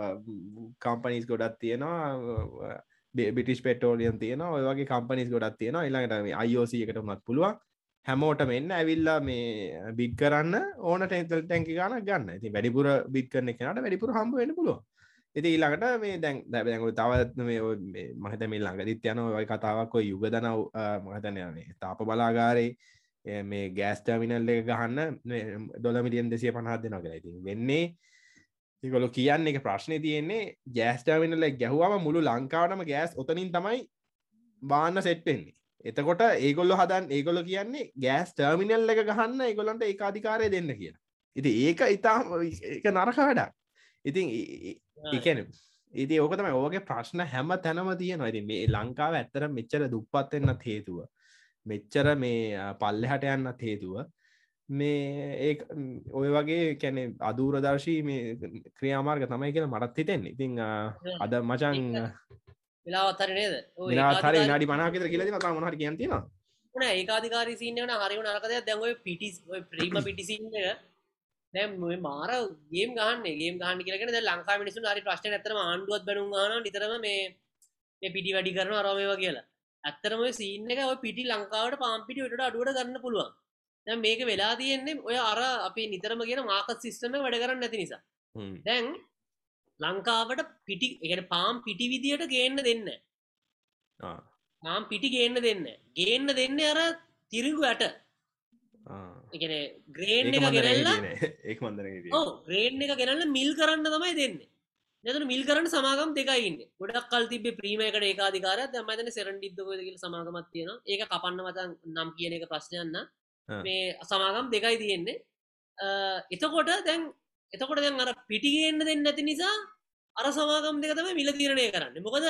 කම්පනිස් ගොඩත් තියෙනවා. බිටිස් පෙටෝලියම් තියෙන ඔය වගේ කම්පනිස් ගොඩත් තියෙන ඉල්ළඟට අයෝස එකට මත් පුළුවන්. හැමෝට මෙන්න ඇවිල්ලා මේ බික් කරන්න ඕන ටෙන්තල් ටැන්කි ගන ගන්න. ති වැඩිපුර බික් කරන කෙනට වැඩිපුර හම්බ වෙන පුළුව ඉති ඊළඟට මේ දැන් දැබැඟු තවත් මේ මහත මේ ළඟ දිත් යන ඔයි කතාවක් ඔය යුගදනව මහතනයනේ තාප බලාගාරේ මේ ගෑස්ටමිනල් එක ගහන්න දොල මිලියන් දෙසිය පහත් දෙනවා කියලා. ඉතින් වෙන්නේ ඒකොල කියන්න එක ප්‍රශ්නය තියෙන්නේ ගෑස්ටමිනල ගැහවාම මුළු ලංකාවටම ගෑස් ඔතනින් තමයි බාන්න සෙට්ටෙන්නේ එතකොට ඒගොල්ල හදන් ඒගොල කියන්නේ ගෑස් ටර්මිනල් එක ගහන්න ඒගොලන්ට ඒ අධිකාරය දෙන්න කියලා. ඉති ඒක ඉතා එක නරක වැඩක්. ඉතින් එකන ඉති ඕක තමයි ඕගේ ප්‍රශ්න හැම තැනම තියෙනවා. ඉති මේ ලංකාව ඇත්තර මෙච්චර දුප්පත්වෙන්නත් හේතුව මෙච්චර මේ පල්ලෙහට යන්නත් හේතුව මේ ඒ ඔය වගේ කැනෙ අදූරදර්ශී මේ ක්‍රියාමාර්ග තමයි කියලා මටත් හිතෙන් ඉතිං අද මචන් වෙලාවත්තර නේද? හරි නාඩි පනාකතර කියලති මතා මොහට කියන්තිනවා න ඒකාධිකාරී සිීන්නවන හරිව නරකද? දැන්ව පිටිස් ප්‍රීම පිටිසින්න දැම් මාර ගේම් ගන්න ගේම් ගහන්න කියලගෙන ද ලංකා මිනිසු හරි ප්‍රශ්න ඇතරම ආණ්ඩුවත් බැනුම් ගන නිතරම මේ පිටි වැඩි කරන අරමවා කියලා. ඇත්තරම සිීන්න එක ඔය පිටි ලංකාවට පාම්පිටි ට අඩුවට ගන්න පුළුවන්. දැ මේක වෙලා තියෙන්නේ ඔය අර අපි නිතරම ගෙන මාකත් සිිස්ටම වැඩ කරන්න නැති නිසා. දැන් ලංකාවට පිටි එකට පාම් පිටි විදියට ගේන්න දෙන්න පාම් පිටි ගේන්න දෙන්න ගේන්න දෙන්න අර තිරිගු ඇට එකන ග්‍රේන් *laughs* එක ගෙනල්ලා ග්‍රේන් එක ගෙනල්ල මිල් කරන්න තමයි දෙන්න. නැතුන මිල් කරන්න සමාගම් දෙකයින්න ගොඩක් කල් තිබ ප්‍රීමයකට ඒකාධිකාර මතන සෙරන්ඩිද්දකොදකල සමාගමත් තියෙන ඒක කපන්න මතන් නම් කියන එක ප්‍රශ්නයන්න මේ සමාගම් දෙකයි තියෙන්නේ. එතකොට දැන් එතකොට දැන් අර පිටිගන්න දෙන්න ඇති නිසා අර සමාගම් දෙක තම මිල තීරණය කරන්න. මොකද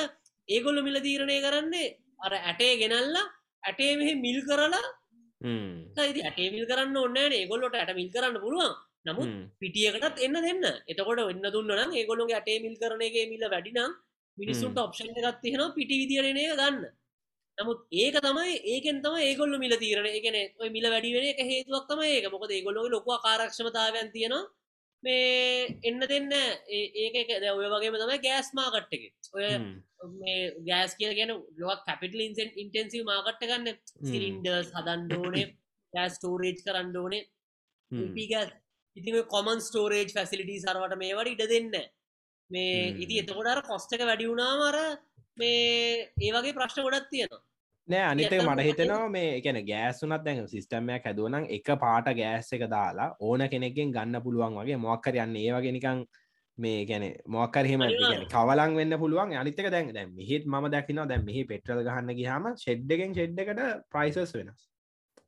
ඒගොල්ල මිල තීරණය කරන්නේ අර ඇටේ ගෙනල්ලා ඇටේ මෙහ මිල් කරලා ඉති ඇටේමිල් කරන්න ඔන්න ඒගොල්ලොට ඇට මිල් කරන්න පුළුවන්. නමුත් පිටියකටත් එන්න දෙන්න. එතකොට එන්න දුන්නන ඒගොලුගේ ඇටේ මිල් කරනගේ මිල වැඩිනම් මිනිස්සුන්ට ඔප්ෂන් එකත් තියෙනවා පිටි විදිරණය ගන්න. නමුත් ඒක තමයි ඒකෙන් තම ඒගොල්ල මිල තීරණ එකන ඔය මිල වැඩිවෙන එක හේතුවක් තම ඒක. මොකද ඒගොල්ලො ලොක කාරක්ෂමතාවයන් තියෙනවා මේ එන්න දෙන්න ඒක ඔය වගේම තමයි ගෑස් මාකට් එක. ඔය මේ ගෑස් කිය ගැන ලොක් කැපිටල් ඉන්සන් ඉන්ටන්සිව මාකට්ට ගන්න. සිරින්ඩර්ස් හදන්ඩෝනේ ගෑස් ටෝරේජ් කරන්න ඕනේ. ගස් ඉතින් කොමන් ස්ටෝරේජ් ෆැසිලිටි සරවට මේවට ඉඩ දෙන්න. මේ ඉති එතකොඩර කොස්්ටක වැඩි වුණාමර මේ ඒවගේ ප්‍රශ්න ගොඩත් තියෙනවා නෑ අනිතක මට හිතනවා මේ එකන ගෑස්සුනත් දැන් සිිස්ටම්මයක් හැදුවනම් එක පාට ගෑස් එක දාලා ඕන කෙනෙක්ගෙන් ගන්න පුළුවන් වගේ මොක්කර යන්න. ඒවගෙනකං මේ ගැන මොක්කරහෙම කවලන් වෙන්න පුළුවන්. අනිතක දැන් දැ මෙහිත් ම දකින දැන් මෙහි පෙට්‍රල් ගහන්න ගහම ෂෙඩ්ඩගෙන් ෂෙඩ්ඩකට ප්‍රයිසස් වෙනස්.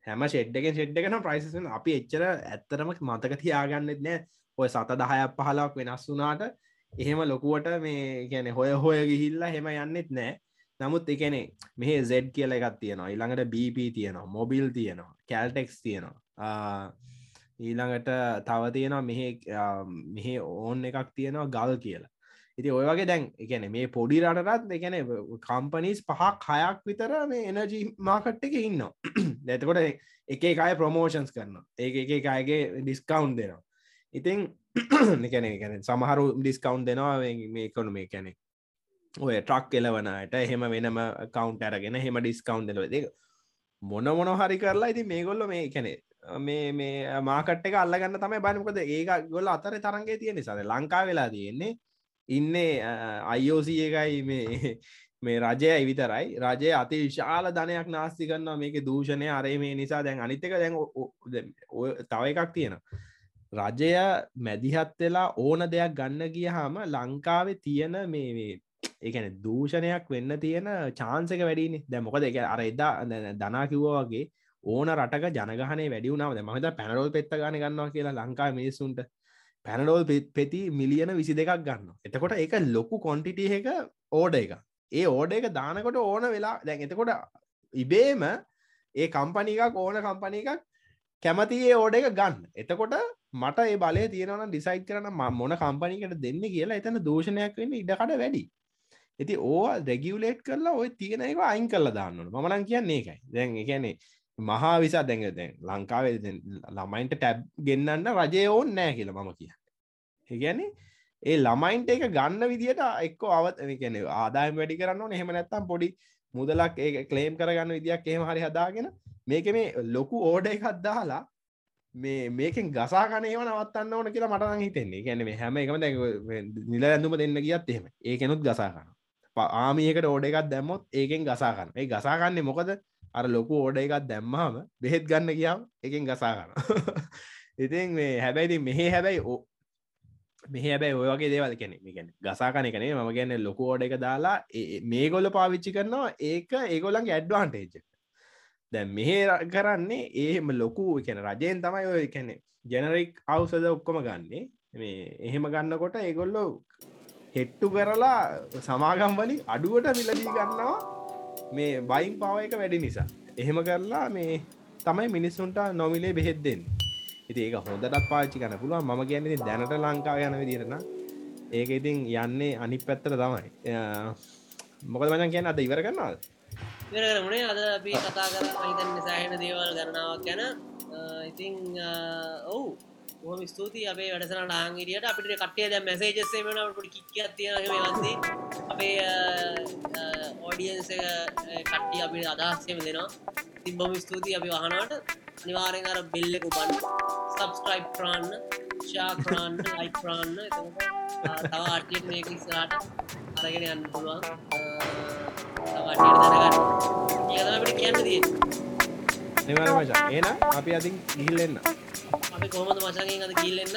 හැම ෂෙඩ්ඩගෙන් ෂෙඩ්ඩගෙන ප්‍රයිසස් අපි එච්චර ඇත්තරම මතක තියාගන්නෙත් නෑ. ඔය සත දහයක් පහලක් වෙනස් වුනාට එහෙම ලොකුවට මේ ගැන හොය හොය ගිහිල්ලා හෙම යන්නෙත් නෑ නමුත් එකනේ මෙහ Z කියල එකත් තියෙනවා. ඊළඟට BP තියෙනවා මොබිල් තියෙනවා කැල්ටෙක්ස් තියෙනවා. ඊළඟට තව තියෙනවා මෙහ මෙහ ඕන් එකක් තියෙනවා ගල් කියලා. ඉති ඔය වගේ දැන් එකන මේ පොඩි රටරත් එකන කම්පනිස් පහක් හයක් විතර මේ එනජී මාකට් එක ඉන්න දැතකොට එක එකයි ප්‍රමෝෂන්ස් කරන ඒ එක එකයගේ ඩිස්කවන්් දෙනවා. ඉතින් එකන එකන සමහරු ඩිස්කවන්් දෙනවා මේ කොනු මේ කැනෙ ඔය ට්‍රක් එලවනට එහෙම වෙනම කවන්් ඇරගෙන හෙම ඩිස්කවන්් දෙලව දෙක මොන මොන හරි කරලා ඉති මේ ගොල්ල මේ කැනෙ මේ මේ මාකට එක අල්ලගන්න තමයි බනිකොද ඒක ගොල්ල අතර තරන්ගේ තියෙන නිසාද ලංකා වෙලා තියෙන්නේ ඉන්නේ අයිෝස එකයි මේ මේ රජය විතරයි. රජය අති විශාල ධනයක් නාස්ති කරන්න මේක දූෂණය අරේ මේ නිසා. දැන් අනිත්තක දැන් තව එකක් තියෙන රජය මැදිහත් වෙලා ඕන දෙයක් ගන්න ගියහම ලංකාවේ තියෙන මේ ඒකන දූෂණයක් වෙන්න තියෙන චාන්සක වැඩිනි දැ මොකද? එක අර එදා දනා කිව්වා වගේ ඕන රටක ජනගහනේ වැඩියුනාව මහත පැනරෝල් පෙත්ත ගන ගන්නවා කියලා ලංකා මිනිස්සුන්ට පැනඩෝල් පෙති මිලියන විසි දෙකක් ගන්න එතකොට ඒක ලොකු කොන්ටිටිය එක ඕඩ එක ඒ ඕඩ එක දානකොට ඕන වෙලා දැන් එතකොට ඉබේම ඒ කම්පනිකක් ඕන කම්පනි එකක් කැමතියේ ඕඩ එක ගන්න. එතකොට මට ඒ බලය තියෙනවන ඩිසයිට් කරන ම- මොන කම්පනිකට දෙන්න කියලා එතන දෝෂණයක් වෙන්න ඉඩකට වැඩි. ඇති ඕ රෙගියලේට් කරලා ඔය තියෙන එක අයින් කරලා දාන්නන මනන් කියන්නේ ඒකයි. දැන් එකනේ මහා විසා දැඟ දැන් ලංකාවේ දැන් ළමයින්ට ටැබ් ගෙන්න්න රජය ඕන් නෑ කියලා මම කිය ඒගැනේ ඒ ළමයින්ට එක ගන්න විදිට එක්ක අවත් කැන ආදායම් වැඩි කරන්න හෙම නැත්තම් පොඩි මුදලක් ඒ කලේම් කරගන්න විදියක් එහෙම හරි හදාගෙන මේක මේ ලොකු ඕඩ එකක් දාලා මේ මේකෙන් ගසාකන ඒව නවත්තන්න ඕන කියලා මටන හිතෙන්නේ. ගැන මේ හැම එකම නිල ඇඳුම දෙන්න ගියත් එහෙම ඒකෙනුත් ගසාකන ආමියකට ඕඩ එකක් දැම්මොත් ඒකෙන් ගසාකන්න ඒ ගසාකන්නේ මොකද? අර ලොකු ඕඩ එකක් දැම්මහම බෙහෙත් ගන්න කියාව එකෙන් ගසාකන *laughs* ඉතින් මේ හැබැයිති මෙහෙ හැබැයි ඕ මෙහ හැබැයි ඔයගේ දේවල් කෙනෙ ගැන ගසාකන කනේ ම ගැන ලොකු ඕඩ එක දාලා ඒ- මේ ගොල පාවිච්චි කරනවා. ඒක ඒගොලන් ඇඩ්වාන්ටේජ් දැ මෙහෙ කරන්නේ ඒම ලොකු කැන රජයෙන් තමයි ඔය කැනෙ ජනරික් අවසද ඔක්කොම ගන්නේ. මේ එහෙම ගන්නකොට ඒගොල්ලෝ හෙට්ටු කරලා සමාගම් වලින් අඩුවට මිලදී ගන්නවා මේ බයින් පාව එක වැඩි නිසා. එහෙම කරලා මේ තමයි මිනිස්සුන්ට නොමිලේ බෙහෙත් දෙන්න. ඉති ඒක හොඳටත් පාච්චි කන පුළුවන්. ම කියන්නේ දැනට ලංකාව යන විදිරෙන ඒක ඉතින් යන්නේ අනි පැත්තර තමයි. මොකද මචන් කියන අද ඉවර කරන්නවාද ඉවර කරමුණේ අද අපි කතා කර හිතන් සෑහෙන දේවල් ගණනාවක් ගැන. ඉතිං ඔවු. හම ස්තුති අපේ වැඩසන ලාංගිරියට අපිට කටේ දැ මැසේජස්සේ වනට කික්කයක් තියෙන වන්දි අපේ ඕඩියන්ස කට්ටිය අපිට අදහස්සයම දෙනවා. තිබොම ස්තුති අපි වහනට නිවාරෙන් අර බෙල්ලෙකු බන්න සබස්ක්‍රයිප් කරන්න ශාකරන්න ලයි කරන්න. තව ආටියට මේක ඉස්සරට අරගෙන යන්න පුළුවන්. තවටියට දැනගන්න. ඒකම අපිට කියන්න දී නිවර මචා ඒන අපි අතින් ගිහිල්ලෙන්න අපි කොහොමද මචගෙන් අද කිල්ලෙන්න